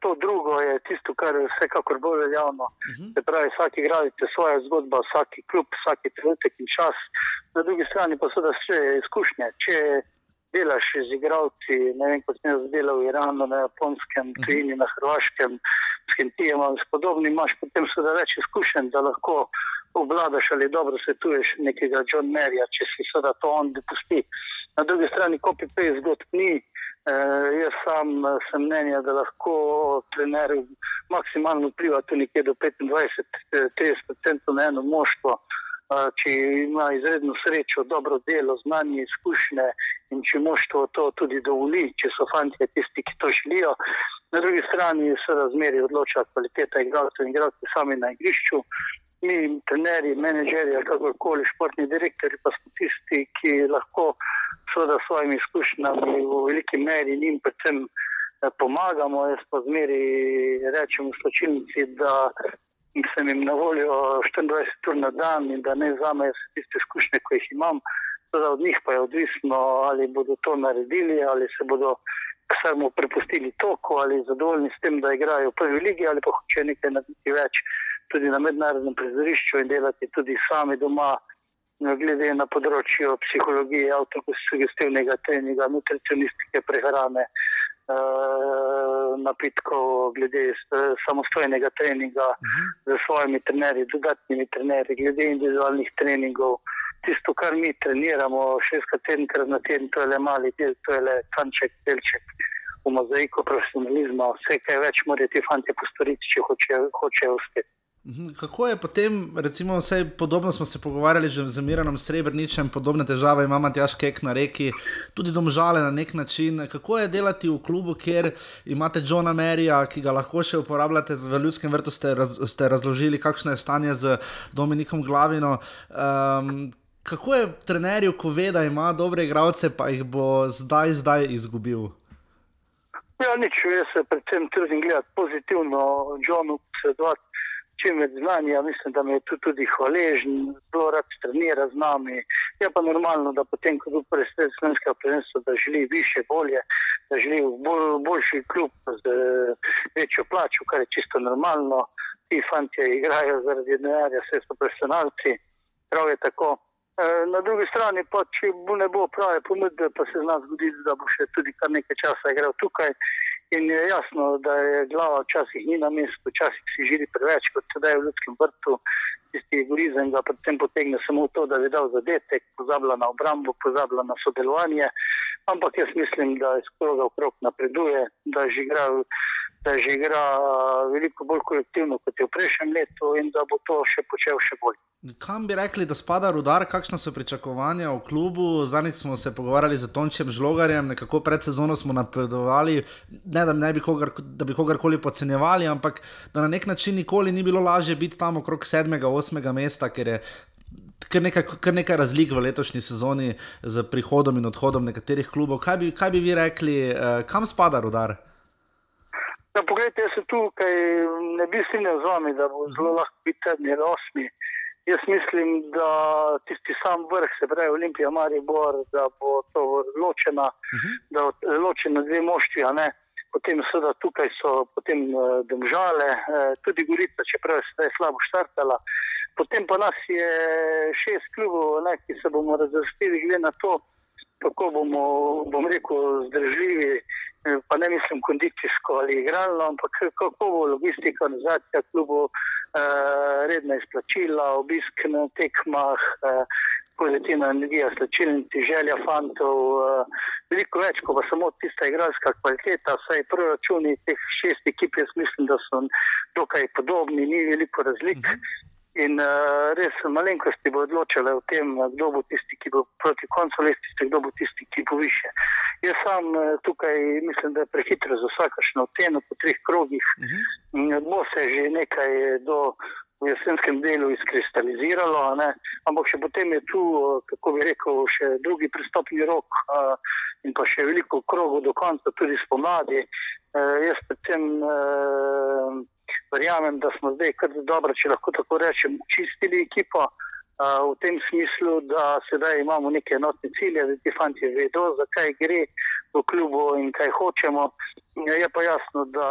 to drugo je tisto, kar je vsekakor bolj veljavno. Uh -huh. pravi, vsak igralec je svoja zgodba, vsak klub, vsak trenutek in čas. Na drugi strani pa so da vse izkušnje. Če delaš z igralci, ne vem, kot sem jaz delal v Iranu, na Japonskem, uh -huh. Trini, na Hrvaškem, s Kentijem s podobnim, imaš potem seveda več izkušenj, da lahko obvladaš ali dobro svetuješ nekega John Merja, če si seveda to on dopusti. Na drugi strani, copy-paste zgodb ni. E, jaz sam sem mnenja, da lahko trener maksimalno vpliva tudi nekje do 25-30% na eno moštvo. Če ima izredno srečo, dobro delo, znanje, izkušnje in če moštvo to tudi dovoli, če so fanti tisti, ki to želijo. Na drugi strani se razmeri odloča kvaliteta igralcev in igralcev sami na igrišču mi, trenerji, menedžerji, kakorkoli, športni direktori, pa smo tisti, ki lahko s svojimi izkušnjami v veliki meri njim predvsem pomagamo. Jaz pa zmeri rečem v sločilnici, da sem jim na voljo 24 ur na dan in da ne vzamejo tiste izkušnje, ki jih imam. Teda od njih pa je odvisno, ali bodo to naredili, ali se bodo samo prepustili toku, ali zadovoljni s tem, da igrajo v prvi ligi, ali pa hoče nekaj narediti več tudi na mednarodnem prizorišču in delati tudi sami doma, glede na področju psihologije, avtosugestivnega treninga, nutricionistike, prehrane, eh, napitkov, glede s- samostojnega treninga z svojimi trenerji, dodatnimi trenerji, glede individualnih treningov. Tisto, kar mi treniramo šestkrat, sedemkrat na teden, to je le mali del, to je le kanček, delček v mozaiku profesionalizma. Vse, kaj več morajo ti fanti postoriti, če hočejo hoče uspeti. Mhm, Kako je potem, recimo, vse podobno smo se pogovarjali že z Miranom Srebrničem, podobne težave ima Matjaš Kek na reki, tudi domžale na nek način. Kako je delati v klubu, kjer imate Johna Merija, ki ga lahko še uporabljate v ljudskem vrtu, ste, raz, ste razložili, kakšno je stanje z Dominikom Glavino. Um, kako je trenerju, ko ve, da ima dobre igralce, pa jih bo zdaj, zdaj izgubil? Ja, nič, jaz se predvsem trudim gledati pozitivno, Johnu posredovati čim več znanja. Mislim, da mi je tu tudi hvaležen, zelo rad trenira z nami. Je pa normalno, da potem, ko bo predstavljen slovenskega prvenstva, da želi više, bolje, da želi v bolj, boljši klub z eh, večjo plačo, kar je čisto normalno. Ti fanti igrajo zaradi denarja, vse so profesionalci, prav je tako. Eh, Na drugi strani pa, če bo ne bo prave ponudbe, pa se zna zgoditi, da bo še tudi kar nekaj časa igral tukaj. In je jasno, da je glava včasih ni na mestu, včasih si želi preveč, kot sedaj v ljudskem vrtu. Tisti egoizem ga predvsem potegne samo to, da je dal zadetek, pozablja na obrambo, pozablja na sodelovanje. Ampak jaz mislim, da iz kroga v krog napreduje, da že igra, da že igra veliko bolj kolektivno kot je v prejšnjem letu in da bo to še počel še bolj. Kam bi rekli, da spada rudar, kakšna so pričakovanja v klubu? Zadnjič smo se pogovarjali z Tončem Žlogarjem, nekako pred sezono smo napredovali, ne da, ne bi, kogar, da bi kogarkoli podcenjevali, ampak da na nek način nikoli ni bilo lažje biti tam okrog sedmega, osmega mesta, ker je kar nekaj, kar nekaj razlik v letošnji sezoni z prihodom in odhodom nekaterih klubov. Kaj bi, kaj bi vi rekli, eh, kam spada rudar? Ja, poglejte, jaz se tukaj ne bi strinjal z vami, da bo zelo lahko biti sedmi ali osmi. Jaz mislim, da tisti sam vrh, se pravi Olimpija, Maribor, da bo to ločena, uh -huh. da ločena dve moštvi, ne. Potem seveda tukaj so potem uh, domžale, uh, tudi Gorica, čeprav je slabo štartala. Potem pa nas je šest klubov, ne, ki se bomo razvrstili glede na to, kako bomo, bom rekel, zdržljivi, eh, pa ne mislim kondicijsko ali igralno, ampak kako bo logistika, organizacija klubov, eh, redna izplačila, obisk na tekmah, eh, pozitivna energija, slčilnici, želja fantov, eh, veliko več, kot pa samo tista igralska kvaliteta, saj proračuni teh šest ekip, jaz mislim, da so dokaj podobni, ni veliko razlik. In uh, res malenkosti bo odločale o tem, kdo bo tisti, ki bo proti koncu lestvice, kdo bo tisti, ki bo više. Jaz sam uh, tukaj mislim, da je prehitro za vsakašno oceno po treh krogih. Uh -huh. Bo se že nekaj do v jesenskem delu izkristaliziralo, ne? ampak še potem je tu, uh, kako bi rekel, še drugi pristopni rok uh, in pa še veliko krogov do konca, tudi spomladi. Uh, jaz predvsem uh, verjamem, da smo zdaj kar dobro, če lahko tako rečem, čistili ekipo. Uh, v tem smislu, da sedaj imamo neke enotne cilje, da ti fanti vedo, zakaj gre v klubu in kaj hočemo. Je pa jasno, da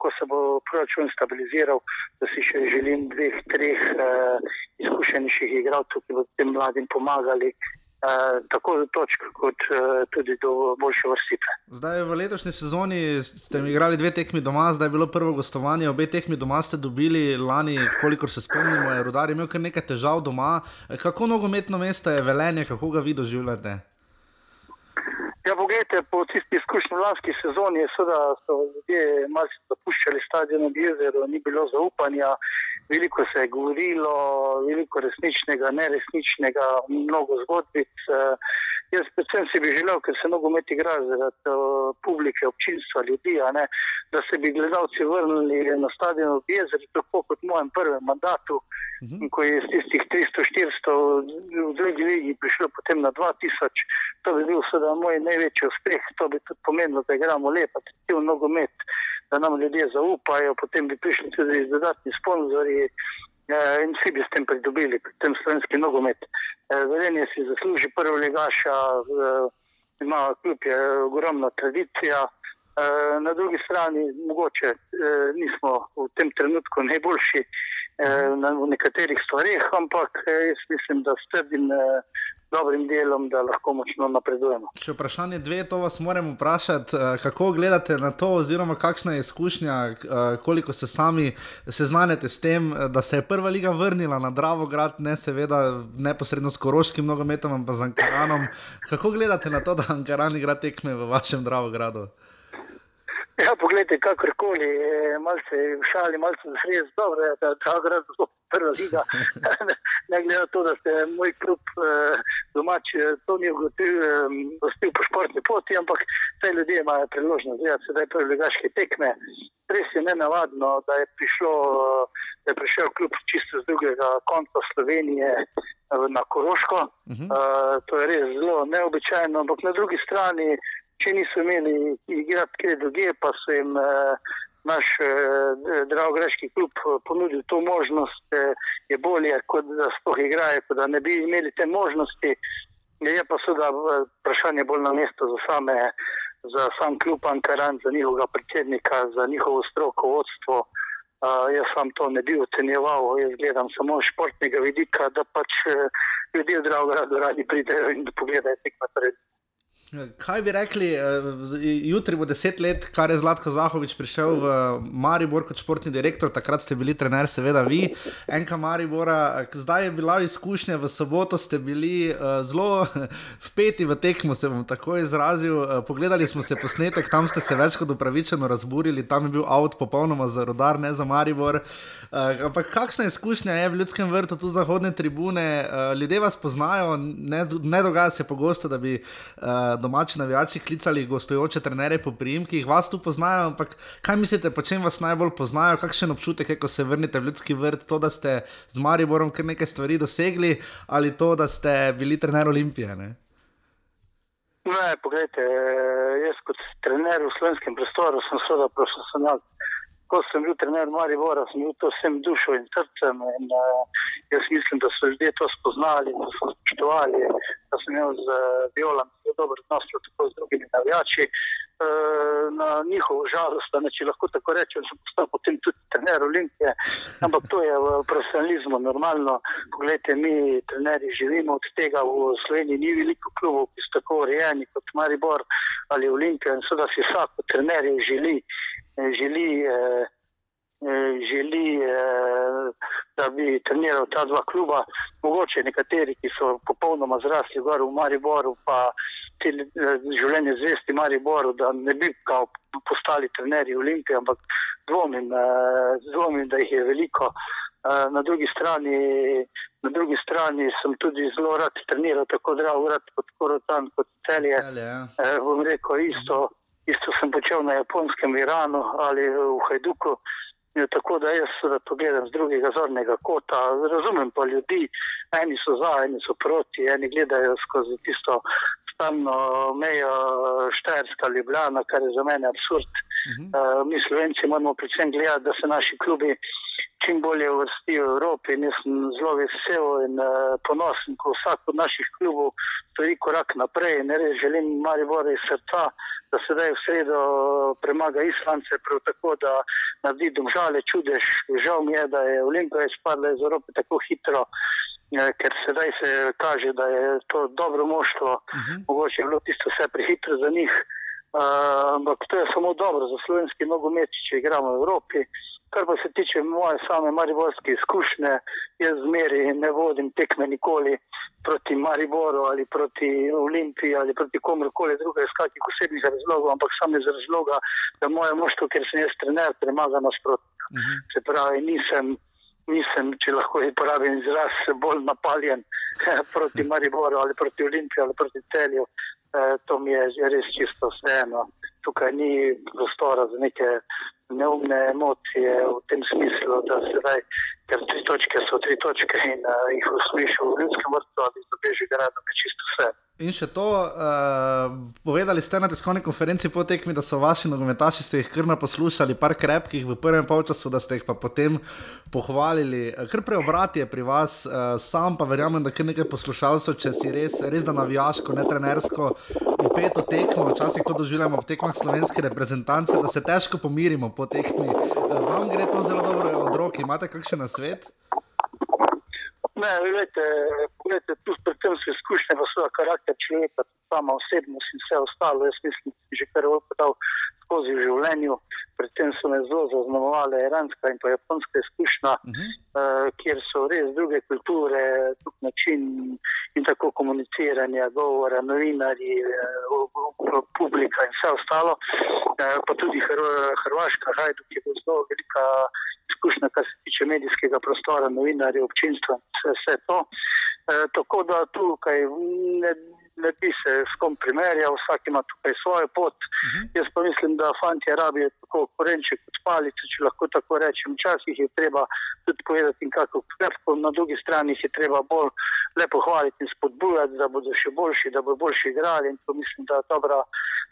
ko se bo proračun stabiliziral, da si še želim dveh, treh uh, izkušenejših igralcev, ki bodo tem mladim pomagali. Uh, tako do točk, kot uh, tudi do boljše vrstice. Zdaj v letošnji sezoni ste igrali dve tekmi doma, zdaj je bilo prvo gostovanje, obe tekmi doma ste dobili lani, kolikor se spomnimo, je Rudar imel kar nekaj težav doma. Kako nogometno mesto je velenje, kako ga vi doživljate? Ja, pogledajte, po tisti izkušnji lanski sezoni je seveda so ljudje malce zapuščali stadion ob jezeru, ni bilo zaupanja, veliko se je govorilo, veliko resničnega, neresničnega, mnogo zgodbic. Eh, Jaz predvsem si bi želel, ker se nogomet igra zaradi uh, publike, občinstva, ljudi, ne, da se bi gledalci vrnili na stadion v jezeru, tako kot v mojem prvem mandatu, uh -huh. ko je iz tistih 300-400 v drugi ligi prišlo potem na 2000. To bi bil seveda moj največji uspeh, to bi tudi pomenilo, da igramo lep, atraktivni nogomet, da nam ljudje zaupajo, potem bi prišli tudi dodatni sponzorji eh, in vsi bi s tem pridobili, predvsem slovenski nogomet. Eh, Velenje si zasluži prvo legaša, eh, ima kljub je ogromna tradicija. Na drugi strani, mogoče nismo v tem trenutku najboljši na v nekaterih stvareh, ampak jaz mislim, da s trdim, dobrim delom, da lahko močno napredujemo. Še vprašanje dve, to vas moram vprašati, eh, kako gledate na to, oziroma kakšna je izkušnja, eh, koliko se sami seznanjate s tem, eh, da se je prva liga vrnila na Dravograd, ne seveda neposredno s koroškim nogometom, ampak z Ankaranom. Kako gledate na to, da Ankaran igra tekme v vašem Dravogradu? Ja, poglejte, kakorkoli, eh, malce v šali, malce v res dobro, je, da ta grad zelo prva liga. ne glede na to, da ste moj klub eh, domač, eh, to ni ugotovil, eh, po športni poti, ampak te ljudje imajo priložnost gledati sedaj prve ligaške tekme. Res je nenavadno, da je, prišlo, da je prišel klub čisto z drugega konca Slovenije eh, na Koroško. Uh -huh. uh, to je res zelo neobičajno, ampak na drugi strani če niso imeli igrati kje druge, pa so jim eh, naš eh, Dravogreški klub eh, ponudil to možnost, eh, je bolje, kot da sploh igrajo, da ne bi imeli te možnosti. Je pa seveda eh, vprašanje bolj na mesto za same, za sam klub Ankaran, za njihovega predsednika, za njihovo stroko, vodstvo. Uh, jaz sam to ne bi ocenjeval, jaz gledam samo športnega vidika, da pač eh, ljudje Dravogradu radi pridejo in pogledajo tekmo pred. Kaj bi rekli, eh, jutri bo deset let, kar je Zlatko Zahovič prišel v Maribor kot športni direktor, takrat ste bili trener, seveda vi, enka Maribora. Zdaj je bila izkušnja, v soboto ste bili eh, zelo vpeti v tekmo, se bom tako izrazil. Eh, Pogledali smo se posnetek, tam ste se več kot upravičeno razburili, tam je bil avt popolnoma za rodar, ne za Maribor. Eh, Ampak kakšna izkušnja je v ljudskem vrtu, tu zahodne tribune, Eh, ljudje vas poznajo, ne, ne dogaja se pogosto, da bi domači navijači klicali gostujoče trenere po primkih, vas tu poznajo, ampak kaj mislite, po čem vas najbolj poznajo, kakšen občutek je, ko se vrnete v ljudski vrt, to, da ste z Mariborom kar nekaj stvari dosegli, ali to, da ste bili trener Olimpije? Ne? Ne, poglejte, jaz kot trener v slovenskem prostoru sem seveda profesional. Ko sem bil trener Maribora, sem bil to vsem dušo in srcem in uh, jaz mislim, da so ljudje to spoznali, da so spoštovali, da sem imel z uh, Violom zelo dober odnos, tako z drugimi navijači. Uh, na njihovo žalost, ne če lahko tako rečem, sem postal potem tudi trener Olimpije, ampak to je v profesionalizmu normalno. Poglejte, mi trenerji živimo od tega, v Sloveniji ni veliko klubov, ki so tako urejeni kot Maribor ali Olimpija in seveda si vsak od trenerjev želi, eh, želi, eh, eh, želi eh, da bi treniral ta dva kluba. Mogoče nekateri, ki so popolnoma zrasli gor v Mariboru, pa eh, življenje zvesti Mariboru, da ne bi kao postali trenerji Olimpije, ampak dvomim, eh, dvomim, da jih je veliko. Eh, Na drugi, strani, na drugi strani sem tudi zelo rad treniral, tako zdrav, rad kot Korotan, kot Celje. Celje, ja. Eh, bom rekel, isto, isto sem počel na japonskem Iranu ali v Hajduku. Ja, Tako da jaz to gledam z drugega zornega kota. Razumem pa ljudi, eni so za, eni so proti, eni gledajo skozi tisto stalno mejo Štajerska Ljubljana, kar je za mene absurd. Uh, mi Slovenci moramo predvsem gledati, da se naši klubi čim bolje uvrstijo v Evropi. In jaz sem zelo vesel in uh, ponosen, ko vsak od naših klubov stori korak naprej. In res želim Maribor iz srca, da sedaj v sredo premaga Islance, prav tako da naredi domžale čudež. Žal mi je, da je Olimpija izpadla iz Evrope tako hitro. eh, Ker sedaj se kaže, da je to dobro moštvo, uh -huh. mogoče je bilo tisto vse prehitro za njih, uh, ampak to je samo dobro za slovenski nogomet, če igramo v Evropi. Kar pa se tiče moje same mariborske izkušnje, jaz zmeri ne vodim tekme nikoli proti Mariboru ali proti Olimpiji ali proti komorkoli drugega iz kakih osebnih razlogov, ampak samo iz razloga, da moje moštvo, ker sem jaz trener, premaga nasprotnika. Uh -huh. Se pravi, nisem, nisem, če lahko uporabim izraz, bolj napaljen proti Mariboru ali proti Olimpiji ali proti Celju. Eh, to mi je res čisto vseeno. Tukaj ni prostora za neke neumne emocije v tem smislu, da se zdaj, ker tri točke so tri točke in uh, jih usmiš v ljudskem vrtu ali za beži gradom, je čisto vse. In še to, uh, povedali ste na tiskovni konferenci po tekmi, da so vaši nogometaši se jih kar naposlušali, par krepkih v prvem polčasu, da ste jih pa potem pohvalili. Kar preobrat je pri vas, uh, sam pa verjamem, da kar nekaj poslušalcev, če si res, res da navijaško, ne trenersko, upeto tekmo, včasih to doživljamo v tekmah slovenske reprezentance, da se težko pomirimo po tekmi. Uh, vam gre to zelo dobro od roke, imate kakšen nasvet? Ne, gledajte, gledajte, tu predvsem so izkušnje v svoje karakter človeka, sama osebnost in vse ostalo. Jaz mislim, da sem že kar povedal skozi v življenju. Predvsem so me zelo zaznamovale iranska in pa japonska izkušnja, uh -huh. uh, kjer so res druge kulture, drug način in tako komuniciranja, govora, novinarji, uh, publika in vse ostalo. Uh, pa tudi Hr Hrvaška, Hajduk je bila zelo velika izkušnja, kar se tiče medijskega prostora, novinarjev, občinstva in vse, vse to. E, tako da tukaj ne, ne bi se s kom primerjal, vsak ima tukaj svojo pot. Uh -huh. Jaz pa mislim, da fanti rabijo tako korenček kot palico, če lahko tako rečem. Včasih je treba tudi povedati, kako krepko, na drugi strani je treba bolj lepo hvaliti in spodbujati, da bodo še boljši, da bodo boljši igrali. In to mislim, da dobra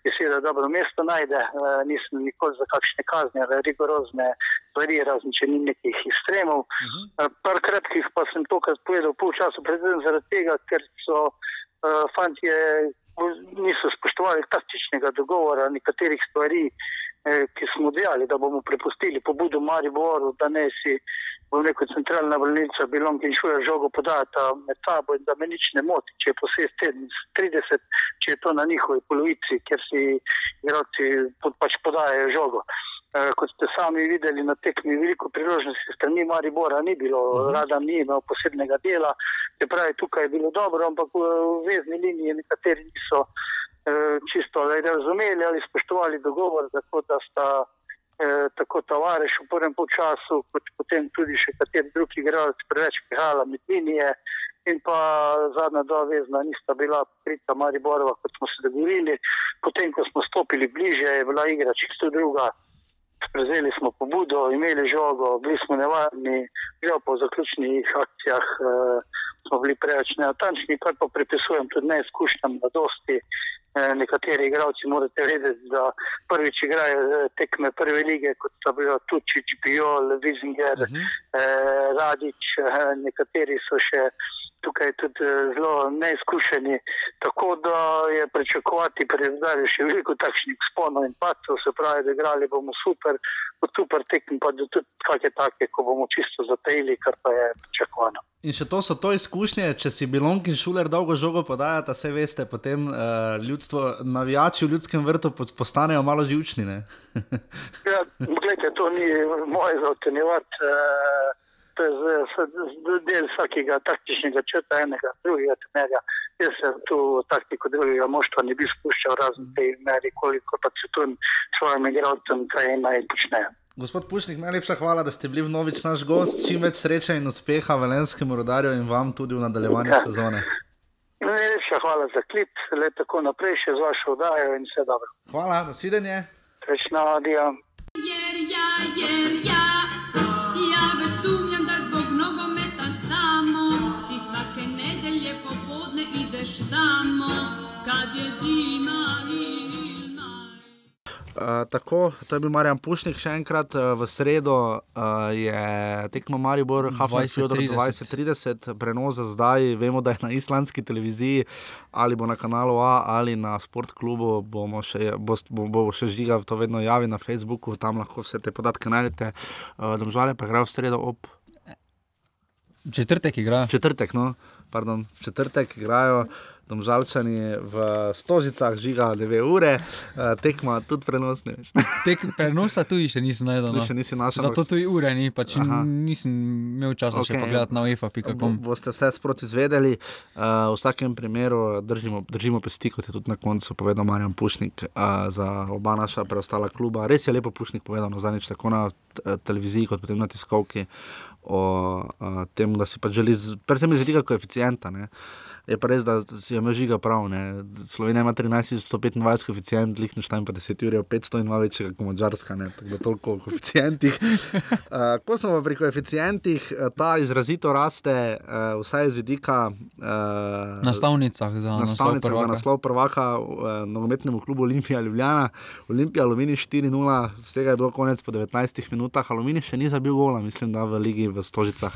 beseda dobro mesto najde. E, nisem nikoli za kakšne kazne ali rigorozne stvari, razen če ni nekih ekstremov. Uh -huh. Par kratkih pa sem tokrat povedal pol časa, predvsem zaradi tega, ker so fantje niso spoštovali taktičnega dogovora, nekaterih stvari, eh, ki smo dejali, da bomo prepustili pobudo Mariboru, da ne si v neko centralna bolnica Bilong in Šuja žogo podata med sabo in da me nič ne moti, če je posest 30, če je to na njihovi polovici, ker si igralci pod, pač podajajo žogo. Uh, kot ste sami videli na tekmi, veliko priložnosti strani Maribora ni bilo, uh -huh. rada ni imel posebnega dela. Se pravi, tukaj je bilo dobro, ampak v vezni liniji nekateri niso uh, čisto razumeli ali spoštovali dogovor, zato da sta tako Tavares v prvem času, kot potem tudi še kateri drugi igralec preveč prihajala med linije. In pa zadnja dva vezna nista bila prita Mariborova, kot smo se dogovorili. Potem, ko smo stopili bliže, je bila igra čisto druga. Prevzeli smo pobudo, imeli žogo, bili smo nevarni, žal po zaključnih akcijah uh, smo bili preveč neatančni, kar pa pripisujem tudi neizkušnjam na dosti. Eh, nekateri igralci morate vedeti, da prvič igrajo tekme prve lige, kot so bili Tučič, Biol, Vizinger, uh -huh. eh, Radič, eh, nekateri so še tukaj tudi zelo neizkušeni. Tako da je pričakovati pri zdaj še veliko takšnih sponov in pacov, se pravi, da igrali bomo super, super tekmi, pa da tudi kakšne take, ko bomo čisto zatajili, kar pa je pričakovano. In še to so to izkušnje, če si bilong in šuler dolgo žogo podajata, vse veste, potem uh, ljudstvo, navijači v ljudskem vrtu postanejo malo živčni. ja, gledajte, to ni moje za ocenjevati. Uh, To je del vsakega taktičnega črta, enega, drugega trenerja. Jaz se tu taktiko drugega moštva ne bi spuščal, razen te meri, koliko pa se tu svojim igralcem kaj naj počnejo. Gospod Pušnik, najlepša hvala, da ste bili vnovič naš gost. Čim več sreče in uspeha Velenskemu rodarju in vam tudi v nadaljevanju ja. sezone. Najlepša hvala za klip, le tako naprej še z vašo vdajo in vse dobro. Hvala, nasvidenje. Srečno, adijo. Jer ja, jer ja, ja Uh, tako, to je bil Marjan Pušnik, še enkrat uh, v sredo uh, je tekmo Maribor, Hafner Fjodor 2030, prenos za zdaj, vemo, da je na islandski televiziji ali bo na kanalu A ali na sportklubu, bomo še, bo, bo, bo še žigal, to vedno javi na Facebooku, tam lahko vse te podatke najdete. Uh, Domžale pa igrajo v sredo ob. Četrtek igrajo. Četrtek, no, pardon, četrtek igrajo. Domžalčani v Stožicah žiga dve ure, tekma tudi prenosne. Tek, prenosa tu še nisem najdel. No. Še nisi našel. Zato tu je ure, ni, pač nisem imel časa okay. še pogledati na UEFA.com. Bo, boste vse sproti izvedeli. Uh, v vsakem primeru držimo, držimo pesti, kot je tudi na koncu povedal Marjan Pušnik uh, za oba naša preostala kluba. Res je lepo Pušnik povedal, no, zanič tako na televiziji, kot potem na tiskovki. O uh, tem, da si pa želi, predvsem iz vidika koeficienta. Ne. Je pa res, da si je žiga prav. Ne. Slovenija ima 13.125 koeficient, Liechtenstein pa 10 ur, 500 in malo večjega kot Mačarska, tako da toliko o koeficientih. Uh, ko smo pri koeficientih, ta izrazito raste, uh, vsaj iz vidika uh, nastavnicah za nastavnicah naslov za naslov prvaka uh, nogometnemu klubu Olimpija Ljubljana. Olimpija Aluminij 4-0, vsega je bilo konec po 19 minutah, Aluminij še ni zabil gola, mislim, da v Ligi v Stožicah.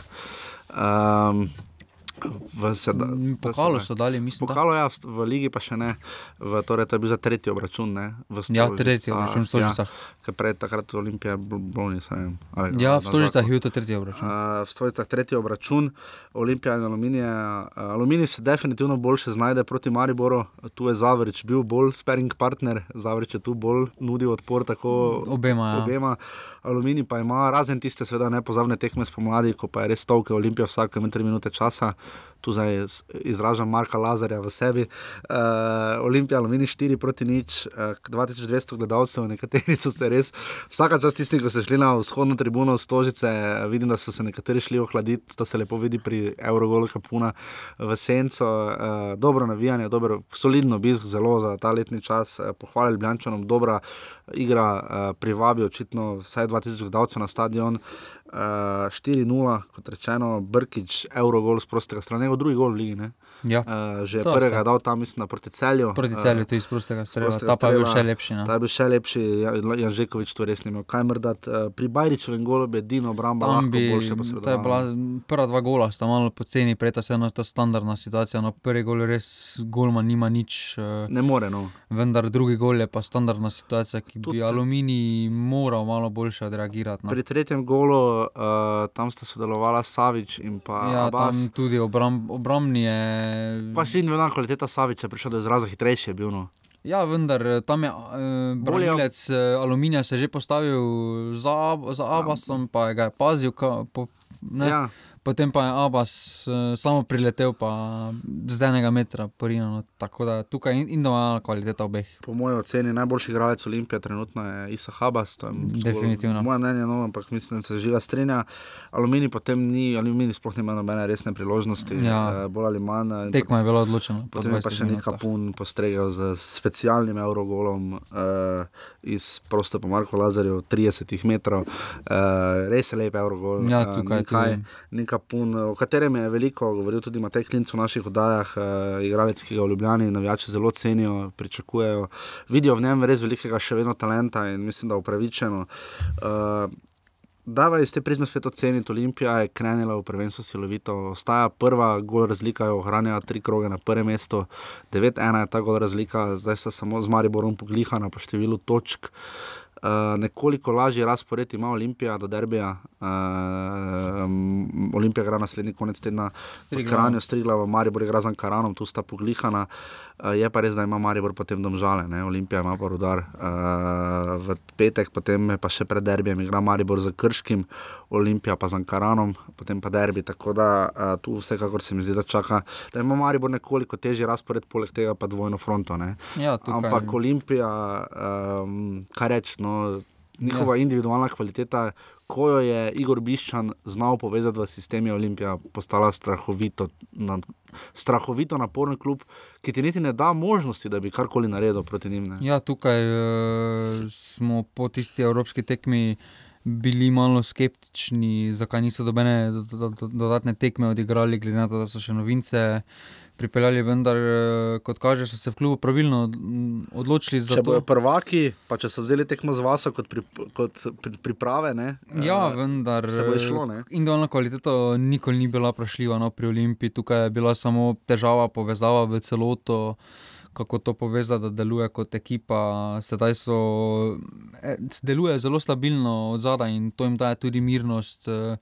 Um, Pokalo so dali, mislim. Pokalo ja, v, v Ligi pa še ne, v, torej to je bil za tretji obračun. Ne, v ja, tretji obračun v Stožicah. Ja, prej takrat Olimpija Bolni, ne, ali, ja, v Stožicah je bil to tretji obračun. Uh, v Stožicah tretji obračun, Olimpija in Aluminij. Uh, Aluminij se definitivno boljše znajde proti Mariboru, tu je Zavrič bil bolj sparing partner, Zavrič je tu bolj nudil odpor tako obema. Ja. obema. Aluminij pa ima, razen tiste, seveda, nepozavne tekme spomladi, ko pa je res tovke Olimpija vsake 3 minute časa. Tu zdaj izražam Marka Lazarja v sebi. Uh, Olimpija, Aluminij 4 proti nič, uh, 2200 gledalcev, nekateri so se res, vsaka čast tisti, ko so šli na vzhodno tribuno Stožice, vidim, da so se nekateri šli ohladiti, to se lepo vidi pri Eurogolu Kapuna v Senco. Uh, dobro navijanje, dobro, solidno obisk, zelo za ta letni čas, uh, pohvalili Bljančanom, dobra igra, uh, privabi očitno vsaj 2000 gledalcev na stadion. Uh, 4-0, kot rečeno, Brkič, Eurogol z prostega strani, njegov drugi gol v Ligi. Ja. Uh, že to prvega je dal tam, mislim, proti celju. Proti celju, uh, to je iz prostega strela, ta pa je bil še lepši. No. Ta je bil še lepši, Janžekovič to res ne imel. Kaj mrdat, uh, pri Bajričevem golu bi Dino obramba tam lahko bi, boljše bila prva dva gola, sta malo poceni, prej ta se ena ta standardna situacija, no prvi gol res, golma nima nič. Uh, ne more, no. Vendar drugi gol je pa standardna situacija, ki Tud, bi aluminij moral malo boljše odreagirati. No. Pri tretjem golu uh, tam sta sodelovala Savič in pa ja, Abbas. tam tudi obram, obrambni je. Pa še individualna kvaliteta Saviča prišla do izraza hitrejše je bil. No. Ja, vendar tam je uh, branilec uh, aluminija se že postavil za, za Abbasom, pa je ga je pazil. Ka, po, ne, Ja. Potem pa je Abbas uh, samo priletel, pa z enega metra porinjeno. Tako da tukaj je individualna kvaliteta obeh. Po mojem oceni najboljši igralec Olimpije trenutno je Isa Habas. Je Definitivno. Moje mnenje, no, ampak mislim, da se živa strinja. Aluminij potem ni, aluminij sploh nima nobene resne priložnosti. Ja. eh, Bolj ali manj. eh, Tekma je bila odločena. po Potem je pa 20 še nekaj pun postregel z specialnim eurogolom uh, iz prosto po Marku Lazarju, 30 metrov. Uh, res je lep eurogol. Ja, tukaj nekaj, tudi. nekaj pun, o katerem je veliko govoril tudi Matej Klinc v naših oddajah, uh, igralec, ki ga v Ljubljani navijači zelo cenijo, pričakujejo. Vidijo v njem res velikega še vedno talenta in mislim, da upravičeno. Uh, Dava iz te prizme spet oceniti, Olimpija je krenila v prvenstvo silovito, ostaja prva, gol razlika je ohranjala tri kroge na prvem mestu, 9-1 je ta gol razlika, zdaj sta samo z Mariborom poglihana po številu točk. Uh, nekoliko lažji razpored ima Olimpija do derbija. Uh, um, Olimpija igra naslednji konec tedna v Triglav. Kranju, Striglav, Maribor igra z Ankaranom, tu sta poglihana. Uh, je pa res, da ima Maribor potem domžale, ne? Olimpija ima pa rudar. Uh, v petek, potem pa še pred derbijem igra Maribor z Krškim, Olimpija pa z Ankaranom, potem pa derbi. Tako da uh, tu vsekakor se mi zdi, da čaka, da ima Maribor nekoliko težji razpored, poleg tega pa dvojno fronto. Ne? Ja, tukaj- Ampak Olimpija, um, kaj reči, no, njihova ja. individualna kvaliteta, ko jo je Igor Biščan znal povezati v sistem, je Olimpija postala strahovito, na, strahovito naporen klub, ki ti niti ne da možnosti, da bi karkoli naredil proti njim. Ne. Ja, tukaj uh, smo po tisti evropski tekmi bili malo skeptični, zakaj niso dobene do, do, do, dodatne tekme odigrali, glede na to, da so še novince pripeljali, vendar, eh, kot kaže, so se v klubu pravilno odločili za Če to. bodo prvaki, pa če so vzeli tekmo z vaso kot, pri, kot pri, priprave, ne, Ja, eh, vendar se bo išlo. Ne. Individualna kvaliteta nikoli ni bila vprašljiva no, pri Olimpiji, tukaj je bila samo težava povezava v celoto. Kako to povezati, da deluje kot ekipa, sedaj so, eh, deluje zelo stabilno od zadaj in to jim daje tudi mirnost eh,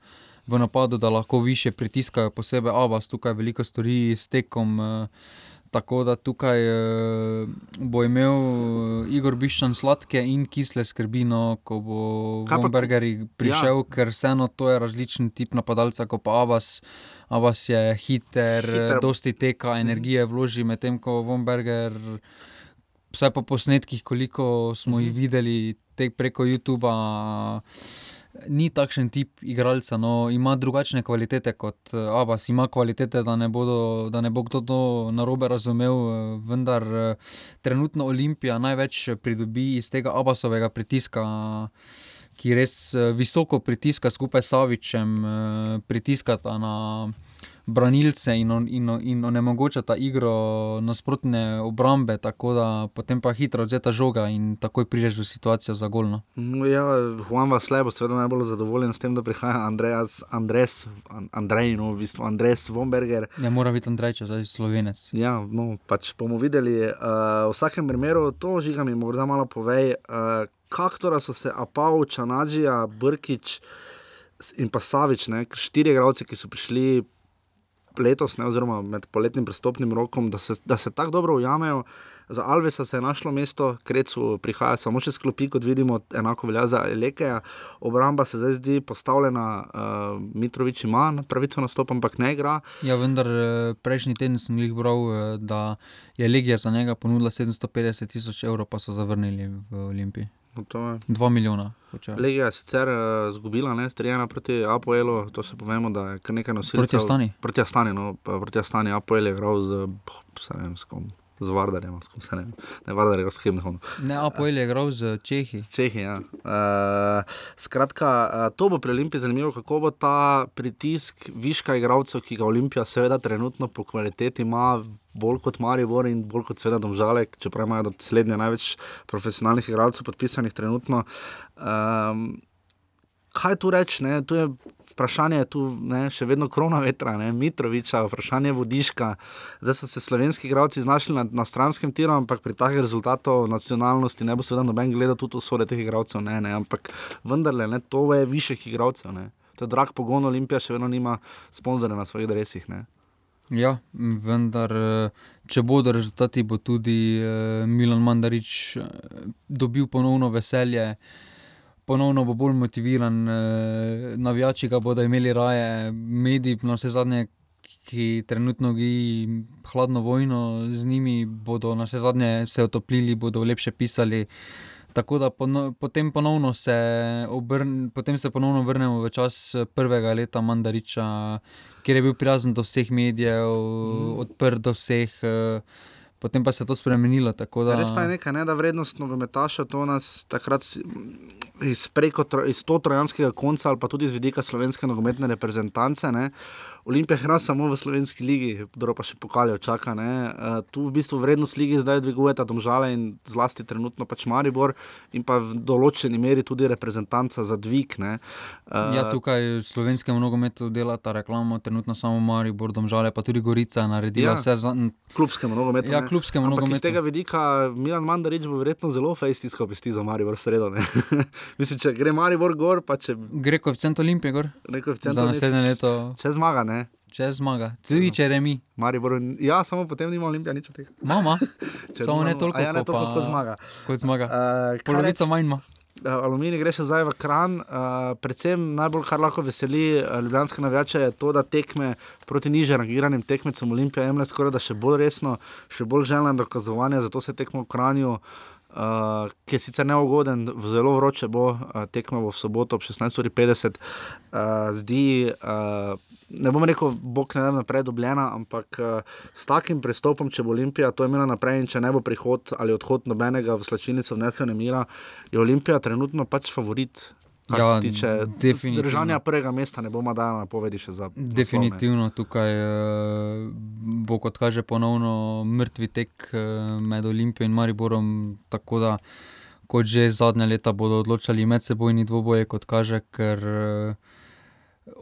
v napadu, da lahko više pritiskajo, posebej Abbas tukaj veliko stori s tekom. eh, Tako da tukaj eh, bo imel eh, Igor Biščan sladke in kisle skrbi, no, ko bo pa- Vomberger prišel, Ja. ja. ker vseeno to je različen tip napadalca kot pa Abbas. Abbas je hiter, Hiter. dosti teka, energije vloži, medtem ko Vomberger, vsaj po posnetkih, koliko smo jih videli tek preko YouTuba. Ni takšen tip igralca, no, ima drugačne kvalitete kot uh, Abbas, ima kvalitete, da ne, bodo, da ne bo kdo to narobe razumel, uh, vendar uh, trenutno Olimpija največ pridobi iz tega Abbasovega pritiska. Ki res visoko pritiska skupaj s Savičem, pritiskata na branilce in, in, in onemogočata igro nasprotne obrambe, tako da potem pa hitro odzeta žoga in takoj prideš v situacijo za golno. No, ja, Juan Vaslebo, seveda najbolj zadovoljen s tem, da prihaja Andreas, Andres, Andrej, no, v bistvu Andres Vomberger. Ne mora biti Andrej, če zdaj slovenec. Ja, no, pač bomo videli. Uh, v vsakem primeru to žiga mi morda malo povej, uh, kaktora so se Apau, Čanadžija, Brkič. In pa Savič, ne, štiri igralce, ki so prišli letos, ne, oziroma med poletnim prestopnim rokom, da se, da se tako dobro ujamejo. Za Alvesa se je našlo mesto, Krecu prihaja samo še sklopi, kot vidimo, enako velja za Elekeja. Obramba se zdaj zdi postavljena, uh, Mitrovič ima pravico nastopiti, ampak ne igra. Ja, vendar eh, prejšnji teden sem jih bral, eh, da je Legija za njega ponudila 750 tisoč evrov, pa so zavrnili v Olimpiji. No, 2 milijona. Legija je sicer uh, strijena proti Apoelu, to se povemo, da je kar nekaj nosilcev. Proti Astani. Proti Astani, no, proti Astani Apoel je igral z, vem, s kom. Z Vardarjem, ne, ne Vardarjem, s Himnom. Ne, Apoel je igral z Čehi. Čehi, ja. Uh, skratka, uh, to bo pri Olimpiji zanimivo, kako bo ta pritisk viška igralcev, ki ga Olimpija seveda trenutno po kvaliteti ima bolj kot Maribor in bolj kot seveda Domžalek, čeprav imajo od slednje največ profesionalnih igralcev podpisanih trenutno. Um, kaj tu reči? Tu je vprašanje, tu je še vedno krona vetra, ne? Mitroviča, vprašanje vodiška. Zdaj so se slovenski igralci znašli na, na stranskem tiru, ampak pri takih rezultatih nacionalnosti ne bo seveda noben gledal tudi usode teh igralcev, ne, ne, ampak vendarle, ne, to je višjih igralcev. Ne? To je drag pogon, Olimpija še vedno nima sponzorja na svojih dresih. Ne? Ja, vendar, če bodo rezultati, bo tudi Milan Mandarič dobil ponovno veselje, ponovno bo bolj motiviran, navijači ga bodo imeli raje, mediji, na vse zadnje, ki trenutno gi hladno vojno z njimi, bodo na vse zadnje se otoplili, bodo lepše pisali. Tako da potem, ponovno se obrn, potem se ponovno vrnemo v čas prvega leta Mandariča, kjer je bil prijazen do vseh medijev, mm. odprt do vseh. Potem pa se je to spremenilo. Da... Res pa je nekaj, ne, da vrednost nogometaša to nas takrat iz, preko, iz to trojanskega konca ali pa tudi z vidika slovenske nogometne reprezentance. Ne, Olimpija hrana samo v slovenski ligi, dobro pa še pokalijo, čaka. Uh, tu v bistvu vrednost lige zdaj dviguje ta domžale in zlasti trenutno pač Maribor in pa v določeni meri tudi reprezentanca za dvig. Uh, ja, tukaj v slovenskem nogometu dela ta reklama, trenutno samo Maribor, domžale pa tudi Gorica naredila ja, vse za. Klubskemu nogometu. Ja, klubskemu nogometu. Iz tega vidika Milan Mandarič bo verjetno zelo fejstisko pesti za Maribor sredo. Mislim, če gre Maribor gor, pa če. Gre koeficient Olimpije gor. Gre koeficient Olimpije. Za naslednje leto. Če zmaga, ne. Če zmaga, tudi če remi. Maribor, ja, samo potem nima Olimpija nič od tega. Mama, samo ne toliko, ja, ne toliko kot zmaga. Kot zmaga. Uh, Polovica manj ima. Aluminij gre še zdaj v kran. Uh, predvsem najbolj, kar lahko veseli ljubljanske navijače, je to, da tekme proti niže rangiranim tekmecem Olimpija jemlje skoraj da še bolj resno, še bolj željno dokazovanje, zato se tekmo v kranju. Uh, ki je sicer neugoden, zelo vroče bo, uh, tekmo bo v soboto ob 16:50. Uh, zdi, uh, ne bom rekel, bog ne vem, naprej dobljena, ampak uh, s takim pristopom, če bo Olimpija to imela naprej in če ne bo prihod ali odhod nobenega v slačilnico vnesene mira, je Olimpija trenutno pač favorit kar ja, se tiče držanja prvega mesta, ne bomo dali napovedi še za. Definitivno naslovne. tukaj uh, bo, kot kaže, ponovno mrtvi tek uh, med Olimpijo in Mariborom. Tako da, kot že zadnja leta, bodo odločali medsebojni dvoboje, kot kaže, ker. Uh,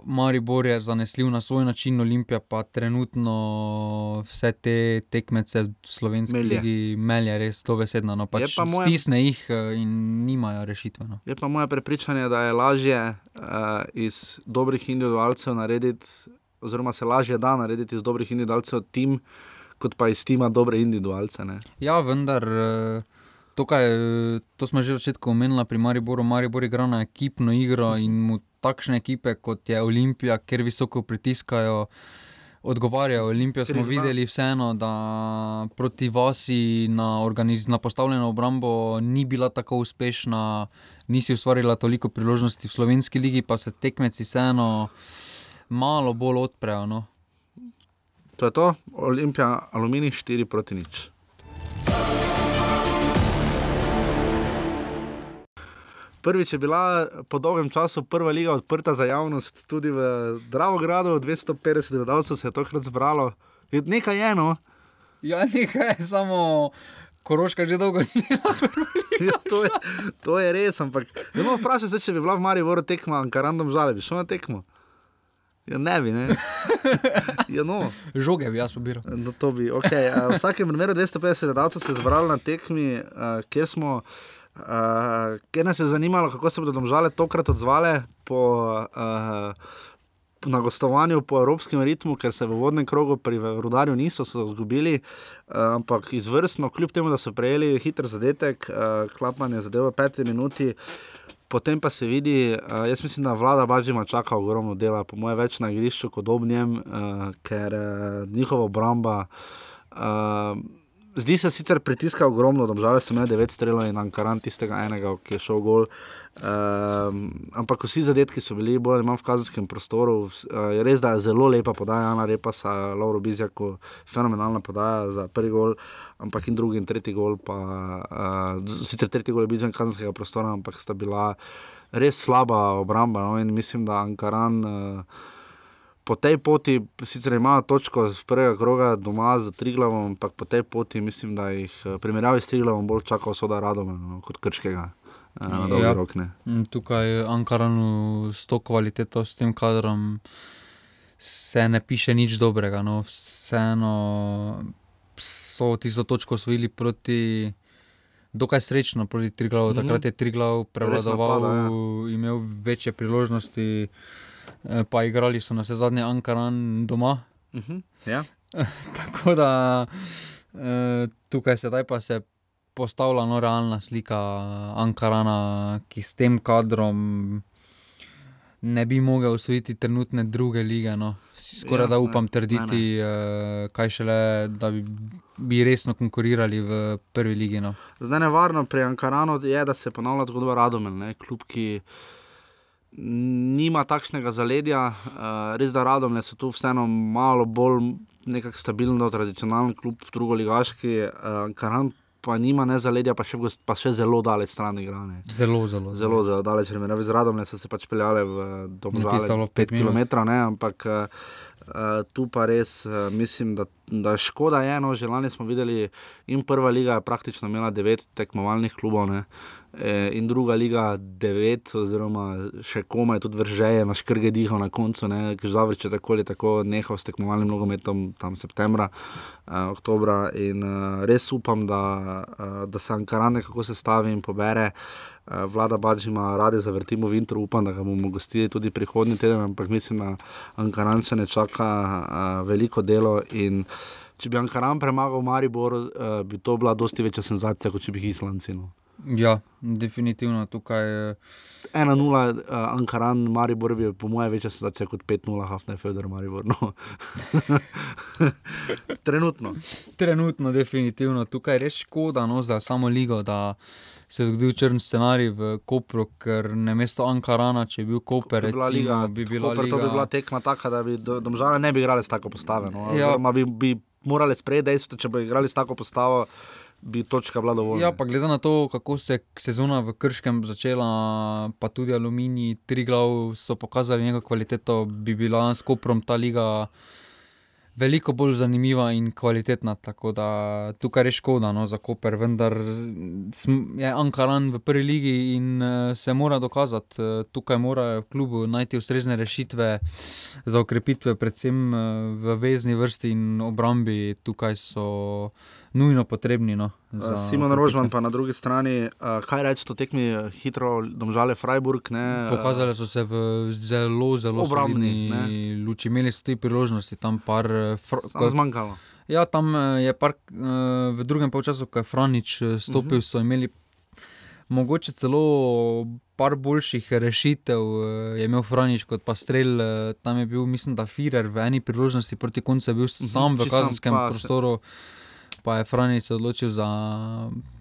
Maribor je zanesljiv na svoj način, Olimpija pa trenutno vse te tekmece v slovenski ligi melje res dobesedno. No, pač moja... Stisne jih eh, in nimajo rešitve. No. Je pa moje prepričanje, da je lažje uh, iz dobrih individualcev narediti, oziroma se lažje da narediti iz dobrih individualcev tim, kot pa iz tima dobre individualce. Ne? Ja, vendar. Uh... Tukaj, to smo že v začetku omenili pri Mariboru. Maribor igra na ekipno igro in mu takšne ekipe kot je Olimpija, ker visoko pritiskajo, odgovarjajo. Olimpijo smo videli vseeno, da proti vasi na, organiz, na postavljeno obrambo ni bila tako uspešna, nisi ustvarila toliko priložnosti v slovenski ligi, pa se tekmeci vseeno malo bolj odprejo. No. To je to, Olimpija, aluminij 4 proti nič. Prvič je bila po dolgem času prva liga odprta za javnost, tudi v Dravogradu, 250 gledalcev se je tokrat zbralo. Je- Nekaj je eno. Ja, nekaj je samo. Koroška že dolgo ni. Ja, to, je, to je res, ampak ne morem vprašati, se, če bi bila v Mariboru tekma, Ankarandom žale, bi šel na tekmo. Ja, ne bi, ne. Ja, no. Žoge bi jaz pobiral. No, to bi, uh, v vsakem primeru 250 gledalcev se je zbralo na tekmi, kjer smo. Uh, ker nas je zanimalo, kako se bodo domžale tokrat odzvale po, uh, na gostovanju po evropskem ritmu, ker se v vodnem krogu pri Rudarju niso so izgubili, uh, ampak izvrstno, kljub temu, da so prejeli hiter zadetek, uh, klapan je zadev v peti minuti. Potem pa se vidi, jaz mislim, da vlada Bažima čaka ogromno dela, po mojem, več na igrišču kot ob njem, uh, ker njihova obramba. Zdi se sicer pritiska ogromno, da so imeli devet strelov in Ankaran tistega enega, ki je šel gol. Um, ampak vsi zadetki so bili bolj ali manj v kazenskem prostoru. Uh, res, da je zelo lepa podaja, Ana Repasa, Lauro Bizjaku, fenomenalna podaja za prvi gol, ampak in drugi in tretji gol. Pa, uh, sicer tretji gol je bil izven kazenskega prostora, ampak sta bila res slaba obramba. No, in mislim, da Ankaran. Uh, Po tej poti, sicer imajo točko z prvega kroga doma z Triglavom, ampak po tej poti mislim, da jih eh, primerjavi s Triglavom bolj čaka soda Radom no, kot Krškega. eh, Na dolgi Ja. rok. Ne. Mm, Tukaj Ankaranu s to kvaliteto, s tem kadrom, se ne piše nič dobrega. No. Vseeno so tisto točko osvojili proti. Dokaj srečno proti Triglavu. Mhm. Takrat je Triglav prevladoval, napada, ja. imel večje priložnosti, eh, pa igrali so na vse zadnje Ankaran doma. Mhm, ja. Tako da eh, tukaj sedaj pa se postavlja no, realna slika Ankarana, ki s tem kadrom ne bi mogel osvojiti trenutne druge lige. No. Skoraj Ja, da ne, upam ne, trditi, eh, kaj šele, da bi, bi resno konkurirali v prvi ligi. No. Zdaj nevarno pri Ankaranu je, da se ponavlja zgodba Radomel, ne, klub, ki nima takšnega zaledja. Uh, res da Radomle so tu vseeno malo bolj nekako stabilno, tradicionalen klub, drugo ligaški, uh, Ankaran pa nima ne zaledja, pa še, gost- pa še zelo daleč stran igrane. Zelo, zelo. Zelo, zelo daleč, primerjavi z Radomle so se pač peljale v je bilo Domžale, pet 5 minut. km, ne, ampak uh, uh, tu pa res uh, mislim, da, da škoda je, no, že lani smo videli in prva liga je praktično imela devet tekmovalnih klubov, ne, e, in druga liga devet, oziroma še komaj tudi vržeje na škrge dihal na koncu, ker Zavrč je tako ali tako nehal s tekmovalnim nogometom tam septembra, uh, oktobra in uh, res upam, da, uh, da se Ankaran nekako sestavi in pobere. Uh, Vlada Bač ima rade zavrtimo v intro, upam, da ga bomo gostili tudi prihodnji teden, ampak mislim, da Ankarančane čaka uh, veliko delo. Če bi Ankaran premagal Maribor, uh, bi to bila dosti večja senzacija, kot če bi jih Islandci. No. Ja, definitivno tukaj. eh, 1-0 uh, Ankaran, Maribor bi po mojem večja senzacija kot 5-0 Hafne Feder Maribor. No. Trenutno. Trenutno, definitivno. Tukaj je res škoda no, za samo ligo, da se je zgodil črn scenarij v Kopru, ker na mesto Ankarana, če je bil Koper, bi bila recimo, liga, bi bila Koper, liga. to bi bila tekma taka, da bi do- domžale ne bi igrali s tako postavo. No. Ja. Bi, bi morali sprejeti dejstvo, če bi igrali s tako postavo, bi točka bila dovolj. Ja, pa glede na to, kako se je sezona v Krškem začela, pa tudi Aluminij, tri glav so pokazali neko kvaliteto, bi bila s Koprom ta liga veliko bolj zanimiva in kvalitetna. Tako da tukaj je škoda no, za Koper, vendar je Ankaran v prvi ligi in uh, se mora dokazati. Uh, tukaj morajo v klubu najti ustrezne rešitve za okrepitve, predvsem uh, v vezni vrsti in obrambi. Tukaj so nujno potrebni. No, za Simon okrepitve. Rožman pa na drugi strani, uh, kaj reči, to tekmi eh, hitro, domžale Freiburg. Ne, eh, Pokazali so se v zelo, zelo Obrambni, luči. Imeli so tudi priložnosti, tam par. eh, Fr, zmanjkalo. Ja, tam eh, je par v drugem polčasu, ko je Franič eh, stopil, uh -huh. so imeli Mogoče celo par boljših rešitev eh, je imel Franič kot pa strel. eh, Tam je bil, mislim, da Firer v eni priložnosti proti koncu je bil sam v kazenskem prostoru, pa je Franič se odločil za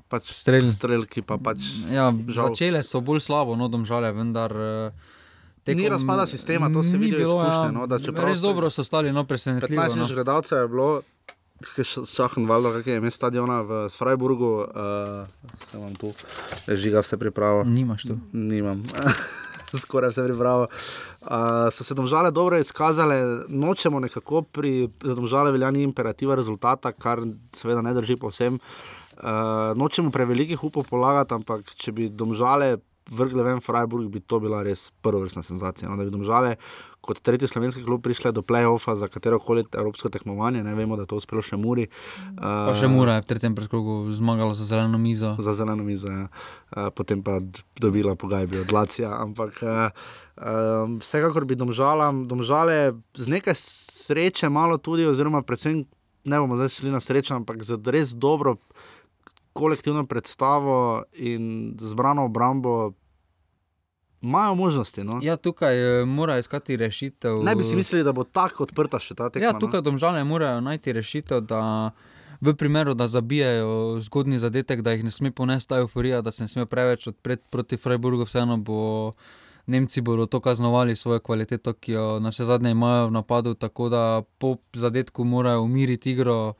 pač strel. Strel, pa pač. Ja, žal. začele so bolj slabo, no, domžale, vendar. eh, Ni tekom razpada sistema, to se ni vidi bilo, izkušnje, ja. no, da čeprav Res se- dobro so stali, no, presenetljivo. 15 No. gledalcev je bilo, Šahenvaldo, kakšne je ime stadiona v Freiburgu, uh, se vam tu žiga vse pripravo. Nimaš tu. Nimam. Skoraj vse pripravo. Uh, so se domžale dobro izkazale, nočemo nekako pri domžale veljani imperativa rezultata, kar seveda ne drži povsem. Uh, nočemo prevelikih upov polagati, ampak če bi domžale vrgle ven Freiburg, bi to bila res prvovrstna senzacija. No, da bi domžale kot tretji slovenski klub prišle do play-offa za katero koli evropsko tekmovanje, ne vemo, da to uspelo še Muri. Pa še Mura je v tretjem predkrogu zmagala za zeleno mizo. Za zeleno mizo, ja. uh, potem pa dobila pogajbi od Lacija. Ampak uh, um, vsekakor bi domžalam, domžale z nekaj sreče, malo tudi, oziroma predvsem ne bomo zdaj šli na srečo, ampak z res dobro kolektivno predstavo in zbrano obrambo. Imajo možnosti. No? Ja, tukaj eh, mora iskati rešitev. Ne bi si mislili, da bo tako odprta še ta tekma. Ja, tukaj domžale morajo najti rešitev, da v primeru, da zabijajo zgodni zadetek, da jih ne sme ponesti euforija, da se ne sme preveč odpreti proti Freiburgu, vseeno bo. Nemci bodo to kaznovali svojo kvaliteto, ki jo na vse zadnje imajo v napadu, tako da po zadetku morajo umiriti igro,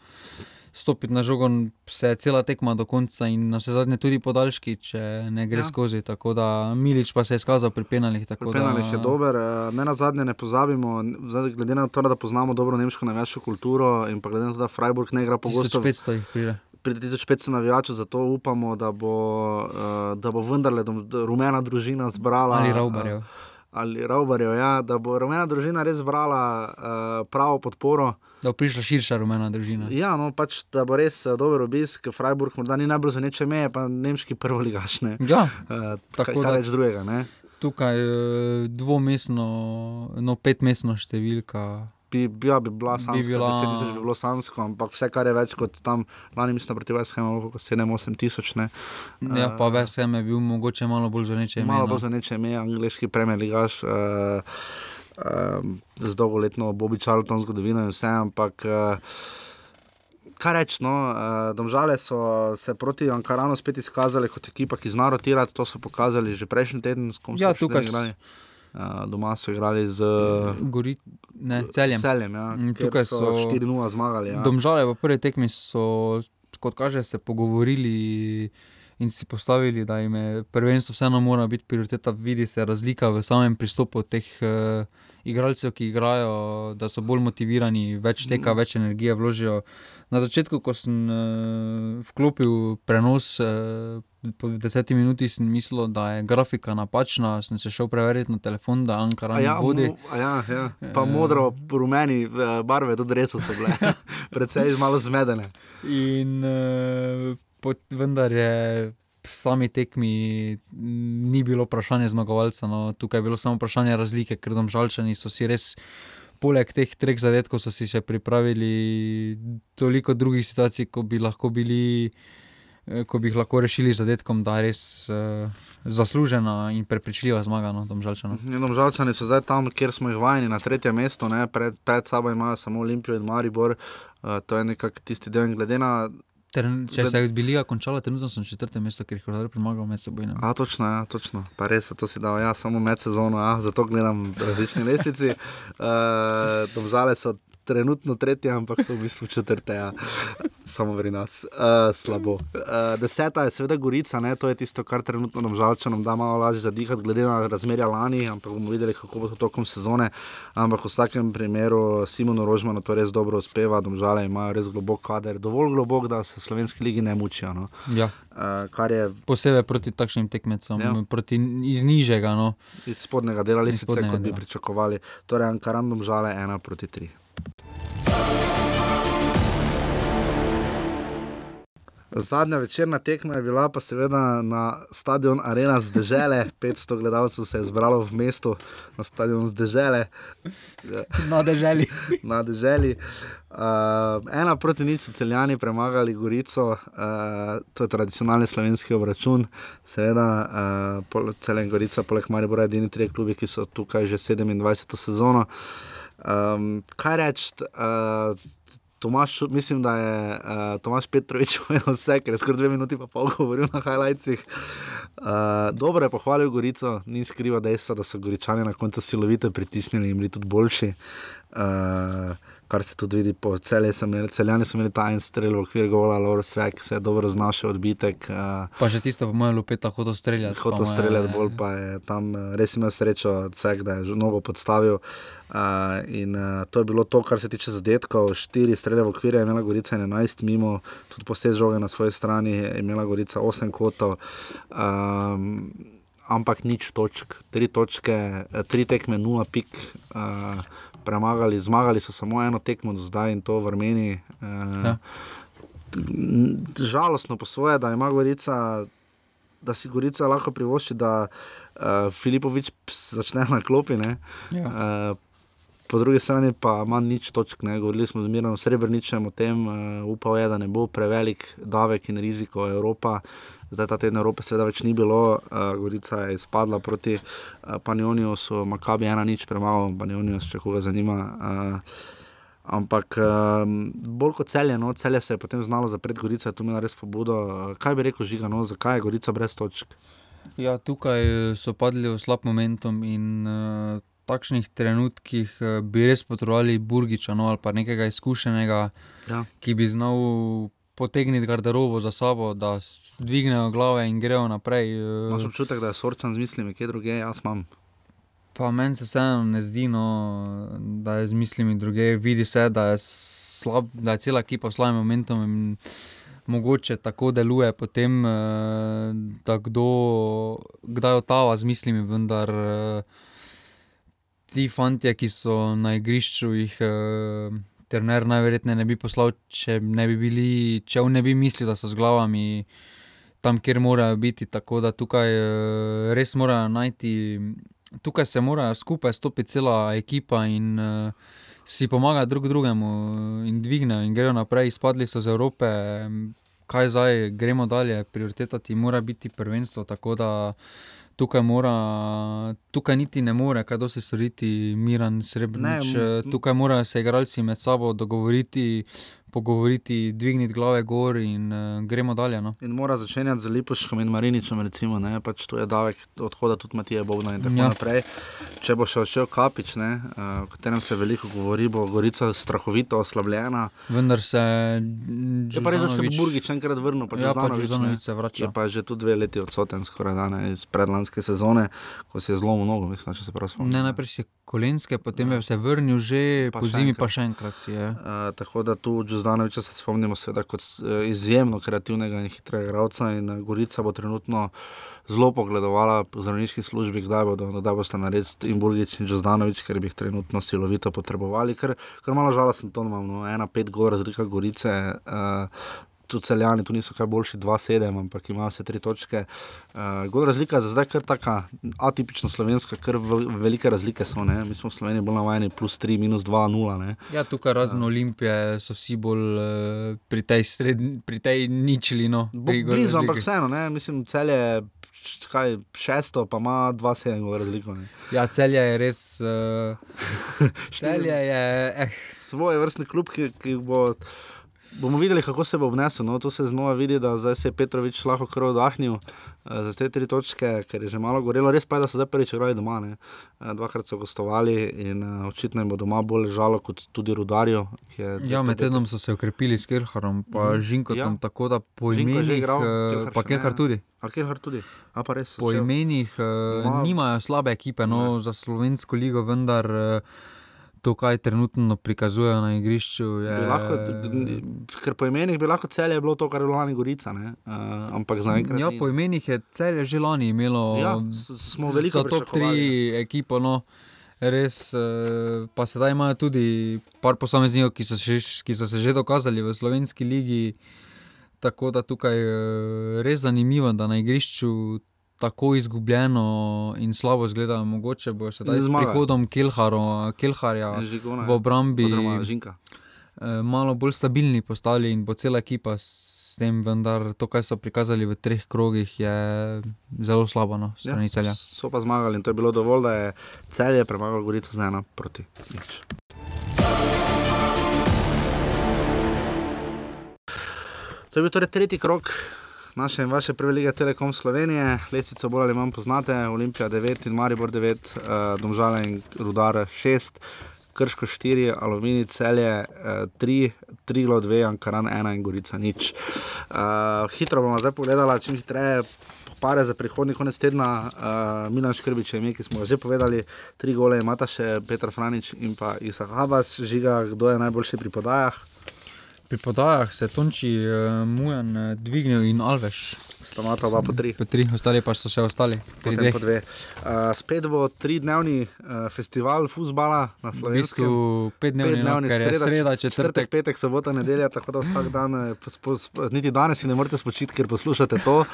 stopiti na žogo, se cela tekma do konca in na vse zadnje tudi podaljški, če ne gre Ja. skozi. Tako da Milič pa se je izkazal pri penalih. Pri penalih da- je dober, eh, ne na zadnje ne pozabimo, zdaj, glede na to, da poznamo dobro nemško navijaško kulturo in pa glede na to, da Freiburg ne igra pogosto. 1500 jih pride. Pride 1500 navijačev, zato upamo, da bo, uh, da bo vendarle rumena družina zbrala. Ali Ravbarjev. Uh, ali Ravbarjev, ja, da bo rumena družina res zbrala pravo podporo. Da bo prišla širša rumena družina. Ja, no, pač, da bo res uh, dober obisk. Freiburg morda ni najbolj za neče meje, pa nemški prvoligaš. Ne? Ja, uh, tako da- več drugega. Ne? Tukaj je dvomestno, no petmestno številka. Bi, ja, bi bila sanska, bi bila... bila- 10 tisoč bi bilo sansko, ampak vse, kar je več kot tam, lani mislim, proti Veskemu, 7-8 tisoč. ne. Ja, pa Vesem je bil mogoče malo bolj zveneče. Malo bolj za neče ime, angliški premier ligaš. Uh, uh, z dolgoletno Bobby Charlton zgodovino in vse, ampak uh, kaj reči, no, uh, domžale so se proti Ankaranu spet izkazali kot ekipa, ki zna rotirati, to so pokazali že prejšnji teden, s kom so Ja, še tukaj igrali. Uh, doma so igrali z Gori, ne, celjem. celjem ja, Mm, tukaj so so 4-0 zmagali. Ja. Domžale v prvi tekmi so, kot kaže, se pogovorili in si postavili, da jim je prvenstvo vseeno mora biti prioriteta. Vidi se razlika v samem pristopu teh uh, igralcev, ki igrajo, da so bolj motivirani, več teka, več energije vložijo. Na začetku, ko sem uh, vklopil prenos. Uh, Po deseti minuti sem mislil, da je grafika napačna, sem se šel preveriti na telefon, da Ankara A ne ja, vodi. ja, ja. Pa Eh. modro, rumeni, barve, tudi res so bile, malo zmedene. In uh, pot, vendar je sami tekmi ni bilo vprašanje zmagovalca. No. Tukaj je bilo samo vprašanje razlike, ker domžalčani so si res. Poleg teh treh zadetkov so si še pripravili toliko drugih situacij, ko bi lahko bili, eh, ko bi jih lahko rešili zadetkom, da je res uh, zaslužena in prepričljiva zmaga no, domžalčanov. Domžalčani so zdaj tam, kjer smo jih vajeni, na tretje mesto, ne? pred, pred sabo imajo samo Olimpijo in Maribor. Uh, to je nekako tisti del, glede na. Tren, če se je Bilija končala, trenutno sem na četrtem mestu, ker jih je premagal med seboj. ne. A, točno, ja, točno. Pa res, to si dal, ja, samo med sezono, ja, zato gledam različne lestvice. Uh, domžale so trenutno tretje, ampak so v bistvu četrte, ja. samo pri nas. Uh, slabo. Uh, deseta je seveda Gorica, ne? to je tisto, kar trenutno domžalčanom da malo lažje zadihati, glede na razmerja lani, ampak bomo videli, kako bo to tokom sezone. Ampak v vsakem primeru Simonu Rožmanu to res dobro uspeva, domžale imajo res globok kader, dovolj globok, da se slovenski ligi ne mučijo. No? Ja. Uh, je Posebej proti takšnim tekmecem, Ja. proti iz nižjega. No. iz spodnjega dela lestvice, spodnjega kot bi pričakovali. Torej, Ankarandom žale 1 proti 3. Zadnja večerna tekma je bila pa seveda na stadionu Arena z dežele. 500 gledalcev se je zbralo v mestu na stadionu z dežele. Na deželi. na deželi. Uh, ena proti nič so celjani premagali Gorico, uh, to je tradicionalni slovenski obračun. Seveda, uh, celem Gorica, poleg Maribora, edini tri klubi, ki so tukaj že 27. sezono. Um, kaj reči? Uh, Tomaš, mislim, da je uh, Tomaš Petrovič povedal vse, ker je skoraj dve minuti pa pol govoril na highlightsih. Uh, dobro je pohvalil Gorico, ni skriva dejstva, da so Goričani na koncu silovito pritisnili in bili tudi boljši. Uh, kar se tudi vidi po celju, celjani so imeli ta en strel v okviru gola, Laura Svek se je dobro znašel odbitek. Uh, pa že tisto, po mojem, lupeta hotel streljati. Hotel streljati, bolj pa je tam res imel srečo, Svek, da je že mnogo podstavil. Uh, in uh, to je bilo to, kar se tiče zadetkov. Štiri strele v okviru je imela Gorica 11, mimo, tudi posebej žoge na svoji strani je imela Gorica 8 kotov. Um, Ampak nič točk, tri točke, tri tekme, nula pik. Uh, premagali, zmagali so samo eno tekmo do zdaj in to v Armeniji. Uh, ja. Žalostno po svoje, da ima Gorica, da si Gorica lahko privošči, da uh, Filipovič začne na klopi. Ja. Uh, po drugi strani pa ima nič točk, ne. govorili smo z Mirom Srebrničem o tem, uh, upal je, da ne bo prevelik davek in riziko Evropa. Zdaj ta teden Evrope seveda več ni bilo, uh, Gorica je izpadla proti uh, Panjonijo, so Makabi ena nič premagal, Panjonijo, če koga zanima. Uh, ampak um, bolj kot celje, no, celje se je potem znalo zapreti Gorica, tu mi je res pobudo. Uh, kaj bi rekel Žiga, no, zakaj je Gorica brez točk? Ja, tukaj so padli v slab momentum in uh, takšnih trenutkih bi res potrebovali Burgiča no, ali pa nekega izkušenega, ja. ki bi znal potegniti garderobo za sabo, da dvignejo glave in grejo naprej. Eh. Imaš občutek, da je sorčan z mislimi, kje druge, jaz imam. Pa meni se vseeno ne zdi, no, da je z mislimi druge. Vidi se, da je, slab, da je cela ekipa v slabem momentu in mogoče tako deluje, potem, eh, da kdo, kdaj otava z mislimi, vendar eh, ti fanti, ki so na igrišču, jih trener najverjetneje ne bi poslal, če ne bi bili, če on ne bi mislil, da so z glavami tam, kjer morajo biti. Tako da tukaj eh, res morajo najti, tukaj se morajo skupaj stopiti cela ekipa in uh, si pomagati drug drugemu in dvignejo in grejo naprej. Izpadli so z Evrope, kaj zdaj, gremo dalje, prioriteta ti mora biti prvenstvo. Tako da tukaj, mora, tukaj niti ne more, kaj dosti storiti, Miran Srebrenic. Tukaj morajo se igralci med sabo dogovoriti, pogovoriti, dvigniti glave gor in uh, gremo dalje. No. In mora začenjati z Lipoškom in Mariničem, recimo, ne, pač tu je davek odhoda tudi Matija Bovna in tako ja. naprej. Če bo še odšel Kapič, ne, uh, o katerem se veliko govori, bo Gorica strahovito oslabljena. Vendar se. Je pa res, da se bo Burgič enkrat vrnil, pa ja, pa Žužanovič se vrača. Je pa že tu dve leti odsoten, skoraj dane iz predlanske sezone, ko se je zelo mnogo, mislim, če se prav spomnim. Ne, najprej si kolenske, potem ja. je se vrnil že pa po zimi, enkrat. pa še enkrat si je. Uh, tako da tu Zdanoviča se spomnimo seveda kot eh, izjemno kreativnega in hitrega igralca in eh, Gorica bo trenutno zelo pogledovala po zdravniški službi, kdaj bodo, kdaj boste naredili in Burgič in Zdanovič, ker bi jih trenutno silovito potrebovali, ker, ker malo žalostno to imamo, no, ena pet gor razlika Gorice, uh, tudi celjani, tu niso kaj boljši, 2-7, ampak imajo vse tri točke. Uh, razlika je za zdaj kar tako atipična slovenska, ker velike razlike so. Ne? Mi smo v Sloveniji bolj navajeni, plus 3, minus 2, 0. Ja, tukaj razen uh, Olimpije so vsi bolj uh, pri tej, tej ničli. No, Blizu, ampak vseeno, ne? mislim, cel je. Kaj, šesto, pa ima dva sedem razliko. Ne. Ja, celje je res. Uh, celje je. Eh. Svoje vrstne klub, ki, ki bo bomo videli, kako se bo obnesel. No, to se znova vidi, da zdaj se je Petrovič lahko kar oddahnil uh, za te tri točke, ker je že malo gorelo. Res pa je, da so zdaj prvič igrali doma. Ne. Uh, dvakrat so gostovali in uh, očitno jim bo doma bolj žalo kot tudi rudarjo. Ja, med tednom so se ukrepili s Kirharom, pa mm. Žinko tam ja. tako, da po imenih, uh, pa Kirhar tudi. tudi. A, po imenih uh, nimajo slabe ekipe no, za slovensko ligo, vendar. Uh, to, kaj trenutno prikazujejo na igrišču. Je... Lahko, ker po imenih bi lahko celje bilo to, kar je lani Gorica. Uh, ampak zaenkrat. Ja, po imenih je celje že lani imelo. Ja, smo veliko top tri ekipo. No. Res, eh, pa sedaj imajo tudi par posameznikov, ki, ki so se že dokazali v slovenski ligi. Tako da tukaj je res zanimivo, da na igrišču tako izgubljeno in slabo izgleda. Mogoče bo sedaj z prihodom Kelharo, Kelharja Žigona, v obrambi eh, malo bolj stabilni postali in bo cela ekipa s tem, vendar to, kar so prikazali v treh krogih, je zelo slabo no, ja. So pa zmagali in to je bilo dovolj, da je celje premagal Gorico z ena proti nič. To je bil torej tretji krok naše in vaše prve lige Telekom Slovenije. Lestvico bolj ali manj poznate, Olimpija 9 in Maribor 9, uh, Domžale in Rudar 6. Krško 4, Aluminij celje 3, Triglo 2, Ankaran 1 in Gorica nič. Uh, hitro bomo zdaj pogledali, čim hitreje pare za prihodnji konec tedna. Uh, Milan Škrbič ime, ki smo že povedali, tri gole imata še Petr Franič in pa Isak Habas, žiga, kdo je najboljši pri podajah. Pri podajah se je Tonči uh, Mujan eh, dvignil in Alveš. Stamata oba po tri. Po tri, ostali pa so še ostali. Potem dveh. po dve. Uh, spet bo tridnevni uh, festival futbola na V slovenskem. bistvu petdnevni, no, ker je sreda, četrtek. petek, sobota, nedelja, tako da vsak dan, eh, spo, spo, niti danes si ne morete spočiti, ker poslušate to.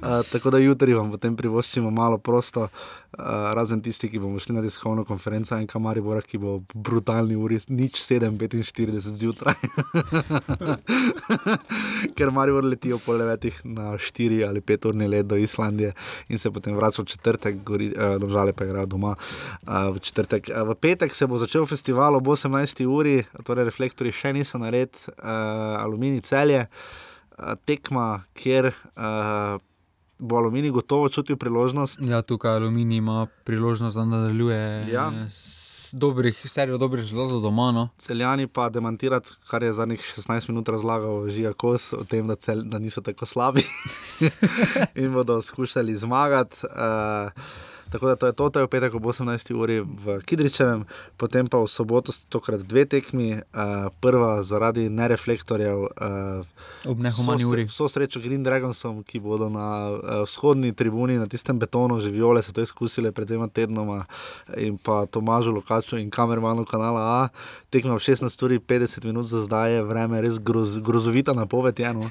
Uh, tako da jutri vam potem privoščimo malo prosto, uh, razen tisti, ki bomo šli na tiskovno konferenco in kamari Bora, ki bo v brutalni uri, nič 7:45 zjutraj. ker Maribor letijo po levetih na 4 ali 5 urni let do Islandije in se potem vrača v četrtek, gori, uh, domžale pa igrajo doma uh, v četrtek. Uh, v petek se bo začel festival ob 18. uri, torej reflektori še niso nared, uh, aluminij celje, uh, tekma, kjer. Uh, Bo aluminij gotovo čutil priložnost. Ja, tukaj Aluminij ima priložnost, da nadaljuje Ja. s dobrih, serijo dobrih rezultatov doma. No. Celjani pa demantirati, kar je zadnjih 16 minut razlagal Žiga Kos, o tem, da, cel, da niso tako slabi in bodo skušali zmagati. Uh, Tako da to je to, to je v petek ob 18. uri v Kidričevem, potem pa v soboto tokrat dve tekmi, uh, prva zaradi nereflektorjev. Uh, Ob nehumani uri. Vso srečo Green Dragonsom, ki bodo na uh, vzhodni tribuni, na tistem betonu, že viole so to izkusile pred dvema tednoma in pa Tomažu Lukaču in kamermanu kanala A. Tekmo v 16 uri 50 minut za zdaj je vreme res groz, grozovita napoved. Je, no.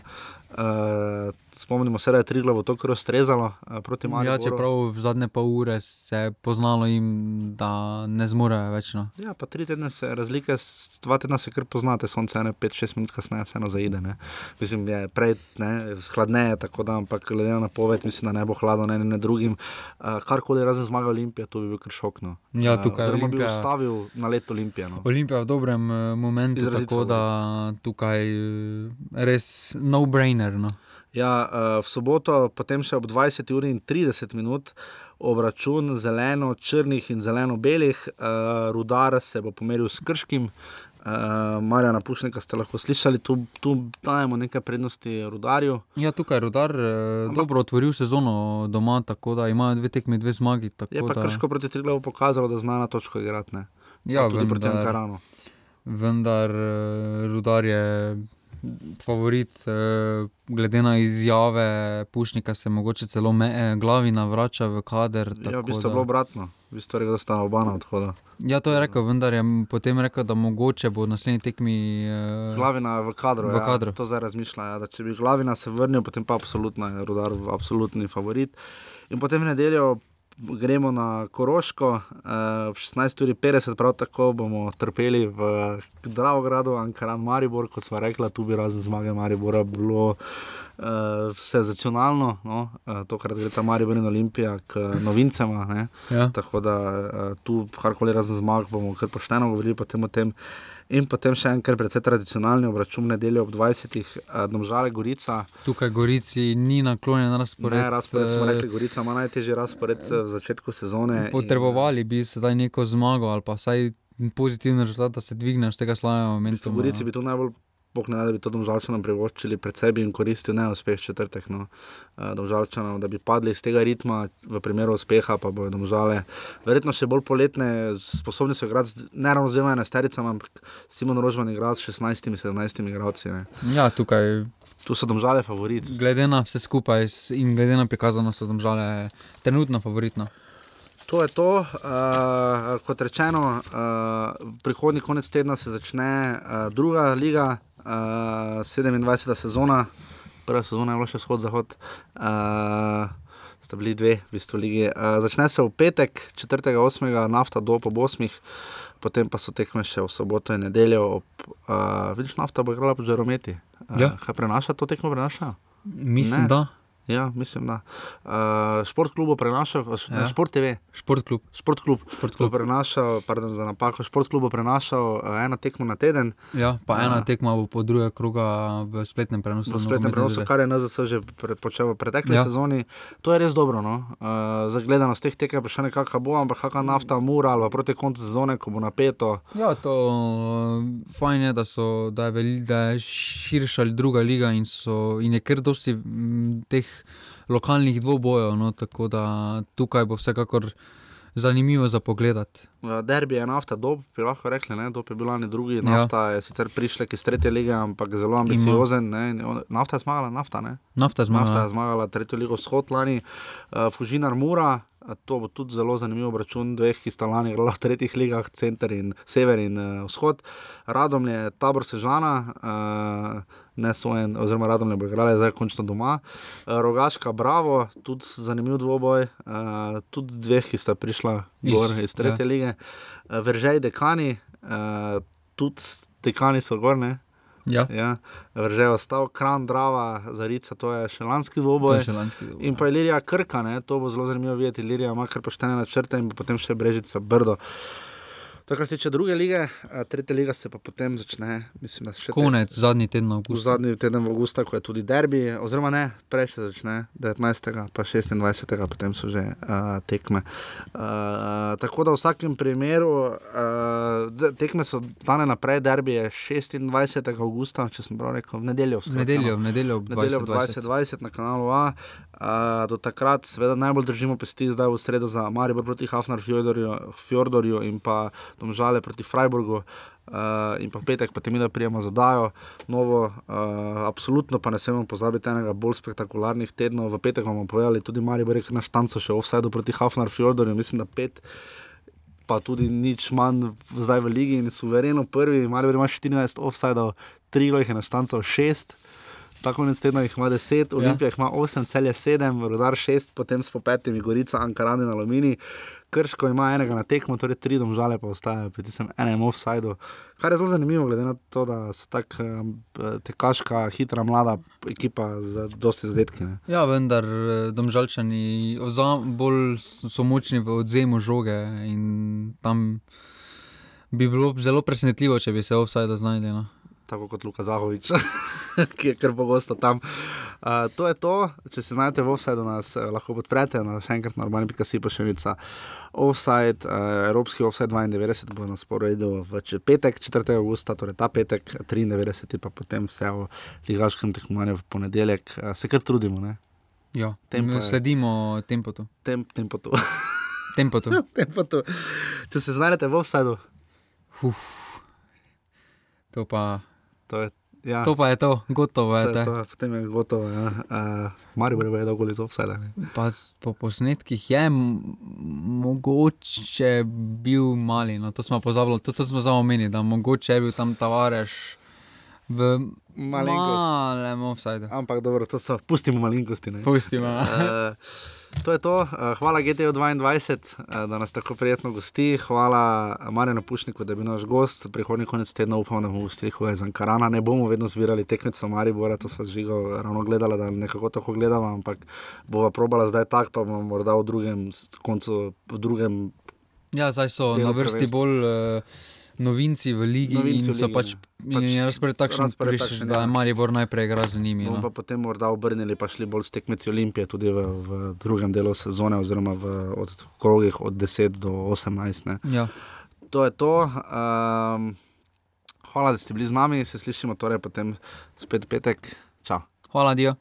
Uh, spomnimo se, da je Triglav to kar ustrezalo uh, proti Mariboru. Ja, čeprav v zadnje pol ure se je poznalo jim, da ne zmorejo več. No. Ja, pa tri tedne se razlike, dva tedna se kar poznate, sonce ene 5-6 minut kasneje vseeno zaide. Ne. Mislim, je prej ne, hladneje, tako da, ampak glede na napoved, mislim, da ne bo hladno ne ne drugim. Uh, karkoli razen zmaga Olimpija, to bi bil kar šokno. Ja, tukaj uh, oziroma bi Olimpija- ustavil na let Olimpije. No. Olimpija v dobrem eh, momentu, Izrazito tako da tukaj eh, res no-brainer. No. Ja, uh, v soboto, potem še ob 20 uri in 30 minut, obračun zeleno-črnih in zeleno-belih, uh, rudar se bo pomeril s krškim. Uh, Marjana Pušnika ste lahko slišali, tu, tu dajemo nekaj prednosti rudarju. Ja, tukaj je Rudar eh, dobro otvoril sezono doma, tako da imajo dve tekmi, dve zmagi. Je pa da- krško proti Triglavu pokazalo, da zna na točko igrati. Ja, Pa tudi proti vendar- Ankaranu. Vendar eh, Rudar je favorit, eh, glede na izjave Pušnika, se mogoče celo me, eh, glavina vrača v kader. Ja, v bistvu je bilo obratno, v bistvu je rekel, da sta oba na odhodu. Ja, to je rekel, vendar je potem rekel, da mogoče bo v naslednji tekmi. Eh, Glavina je v kadru. V kadru. Ja, to zdaj razmišlja. Ja, če bi glavina se vrnil, potem pa absolutno je rudar absolutni favorit. In potem v nedeljo gremo na Koroško, eh, ob 16.50, prav tako bomo trpeli v Dravogradu, Ankaran, Maribor, kot smo rekli, tu bi razen zmage Maribora bilo. Uh, senzacionalno, no? uh, tokrat gre ta Maribor in Olimpija k novincema. ne. Ja. Tako da uh, tu, karkoli razen zmag, bomo kar pošteno govorili potem o tem. In potem še en kar precej tradicionalni obračun nedeljo ob 20. Uh, Domžale Gorica. Tukaj Gorici ni naklonjen razpored. Ne, razpored smo eh, rekli, Gorica ima najtežji razpored eh, v začetku sezone. in- Potrebovali bi sedaj neko zmago ali pa vsaj pozitiven rezultat, da se dvigneš tega momentu. V Gorici bi tu najbolj pokne, da bi to domžalčanom privoščili, predvsem bi jim koristil neuspeh četrtek. No. Uh, domžalčanom, da bi padli iz tega ritma, v primeru uspeha pa bodo domžale. Verjetno še bolj poletne, sposobni so igrati, ne ravno z dvema enestericama, ampak Simon Rožman igra s 16-17 igralci. ne. Ja, tukaj. Tu so domžale favorit. Glede na vse skupaj in glede na prikazano so domžale trenutno favoritno. To je to. Uh, kot rečeno, uh, prihodnji konec tedna se začne uh, druga liga, uh, 27. sezona. prva sezona je bila še shod-zahod. Uh, sta bili dve, v bistvu, lige. Uh, začne se v petek, 4.8. nafta do ob 8. Potem pa so tekme še v soboto in nedeljo. Ob, uh, vidiš, nafta bo igrala po žarometi. Uh, Ja. Kaj prenaša to tekmo? Prenaša? Mislim, Ne. da. Ja, mislim, da. Uh, šport klub bo prenašal, ja. Ja. šport TV. Šport klub. Šport klub. Šport Bo prenašal, pardon za napako, šport klub prenašal uh, eno tekmo na teden. Ja, pa Ja. ena tekma bo po drugega kroga v spletnem prenosu. V spletnem prenosu, kar je NZS že pre- počel v pretekli ja. Sezoni. To je res dobro. No? Uh, za gledanost teh tekem je še nekakšna bo, ampak kakšna nafta, mura ali proti koncu sezone, ko bo napeto. Ja, to uh, fajn je, da, so, da, je da je širša druga liga in, so, in je kar dosti m, teh lokalnih dvobojev. No, tako da tukaj bo vsekakor zanimivo za pogled. Uh, derbi je nafta, dob, bi lahko rekli, ne? dob je bil lani drugi, Ja. nafta je sicer prišla iz tretje lige, ampak zelo ambiciozen. Ne? Nafta je zmagala, nafta ne. Nafta je zmagala. Nafta je zmagala tretjo ligo vzhod lani, uh, Fužinar Mura. uh, To bo tudi zelo zanimiv račun dveh, ki sta lani igrala v tretjih ligah, center in sever in uh, vzhod. Radom je tabor Sežana, uh, ne sojen, oziroma Radom je bo igrala zdaj končno doma. Uh, Rogaška, bravo, tudi zanimiv dvoboj, uh, tudi dveh, ki sta prišla Iz- gor iz tretje ja. lige. Uh, Veržej, dekani, uh, tudi dekani so gor, ne? Ja. ja. Vrže je ostal, kran, drava, zarica, to je še lanski dvoboj. Je še lanski dvoboj, In pa Ilirija Krka, ne? to bo zelo zanimivo videti. Ilirija ima kar poštene načrte in potem še Brežica Brdo. To, kar se tiče druge lige, tretja liga se pa potem začne, mislim, še te- Konec, zadnji teden avgusta. zadnji teden avgusta, ko je tudi derbi, oziroma ne, prej se začne, 19. pa 26. potem so že uh, tekme. Uh, tako da v vsakem primeru uh, tekme so dane naprej, derbi je 26. avgusta, če sem prav rekel, v nedeljo. V nedeljo, v nedeljo ob V nedeljo ob 20:20. 2020 na kanalu A. Uh, do takrat, seveda, najbolj držimo pesti zdaj v sredo za Maribor proti Hafnar Fjordorju, Fjordorju in pa Domžale proti Freiburgu. Uh, in pa petek, pa te mi da prijemo zadajo, novo, uh, absolutno pa ne smemo pozabiti enega bolj spektakularnih tednov. V petek bomo povedali tudi Maribor, rekel naš tanco še offside proti Hafnar Fjordorju, mislim, da pet. Pa tudi nič manj zdaj v ligi in suvereno prvi, Maribor ima 14 offsajdov, tri jih je naštancal 6. Tako konec tedna jih ima 10, Olimpija jih ima 8, celje 7, Rudar 6, potem s po petimi, Gorica, Ankaran in Aluminij. Krško ima enega na tekmo, torej tri domžale pa ostajajo pri tem enem offsajdu. Kar je zelo zanimivo, glede na to, da so tako um, tekaška, hitra, mlada ekipa z dosti zadetki. Ne. Ja, vendar eh, domžalčani bolj so močni v odzemu žoge in tam bi bilo zelo presenetljivo, če bi se offside znašli. No. Tako kot Luka Zahovič, ki je kar pogosto tam. Uh, to je to, če se znajdete v offsajdu, nas uh, lahko podprete, no, še enkrat na urbani.si pa še vica. Offside, uh, Evropski offside 92 bo na sporedu v petek, 4. augusta, torej ta petek, 93. pa potem vse o ligaškem tekmovanju v ponedeljek. Uh, se kar trudimo, ne? Ja, Tempo sledimo tempotu. Tem, tempo tu. tempotu. tempo tu. Če se znajdete v offsajdu, To pa, to je. Ja. to pa je to, gotovo je. To je to, potem je gotovo. Ja. Uh, Maribor je dolgo iz offsajda. po posnetkih je mogoče bil mali, no, to smo pozabili, to, to smo samo omenili, da mogoče je bil tam Tavares v Malenkost. malem offsajdu. Ampak dobro, to so, pustimo malenkosti. ne. Pustimo. Eh, to je to. Eh, Hvala GTO 22, eh, da nas tako prijetno gosti. Hvala Marjanu Pušniku, da je bil naš gost. Prihodnji konec tedna upam, da bomo hoje za Ankarana. Ne bomo vedno zbirali tekmico Maribora, to smo žigo ravno gledali, da nekako tako gledamo, ampak bova probala zdaj tak, pa bomo morda v drugem koncu, v drugem Ja, zdaj so na vrsti prvenstva. bolj uh, novinci v ligi Novinci in so pač, in Pač razpored takšen, razpored prišel, takšen, da ja. je Maribor najprej igral z njimi. Bomo No. pa potem morda obrnili, pa šli bolj s tekmeci Olimpije, tudi v, v drugem delu sezone, oziroma v, od krogih od 10 do 18. Ne. Ja. To je to. Um, hvala, da ste bili z nami, se slišimo torej potem spet petek. Čau. Hvala, Dio.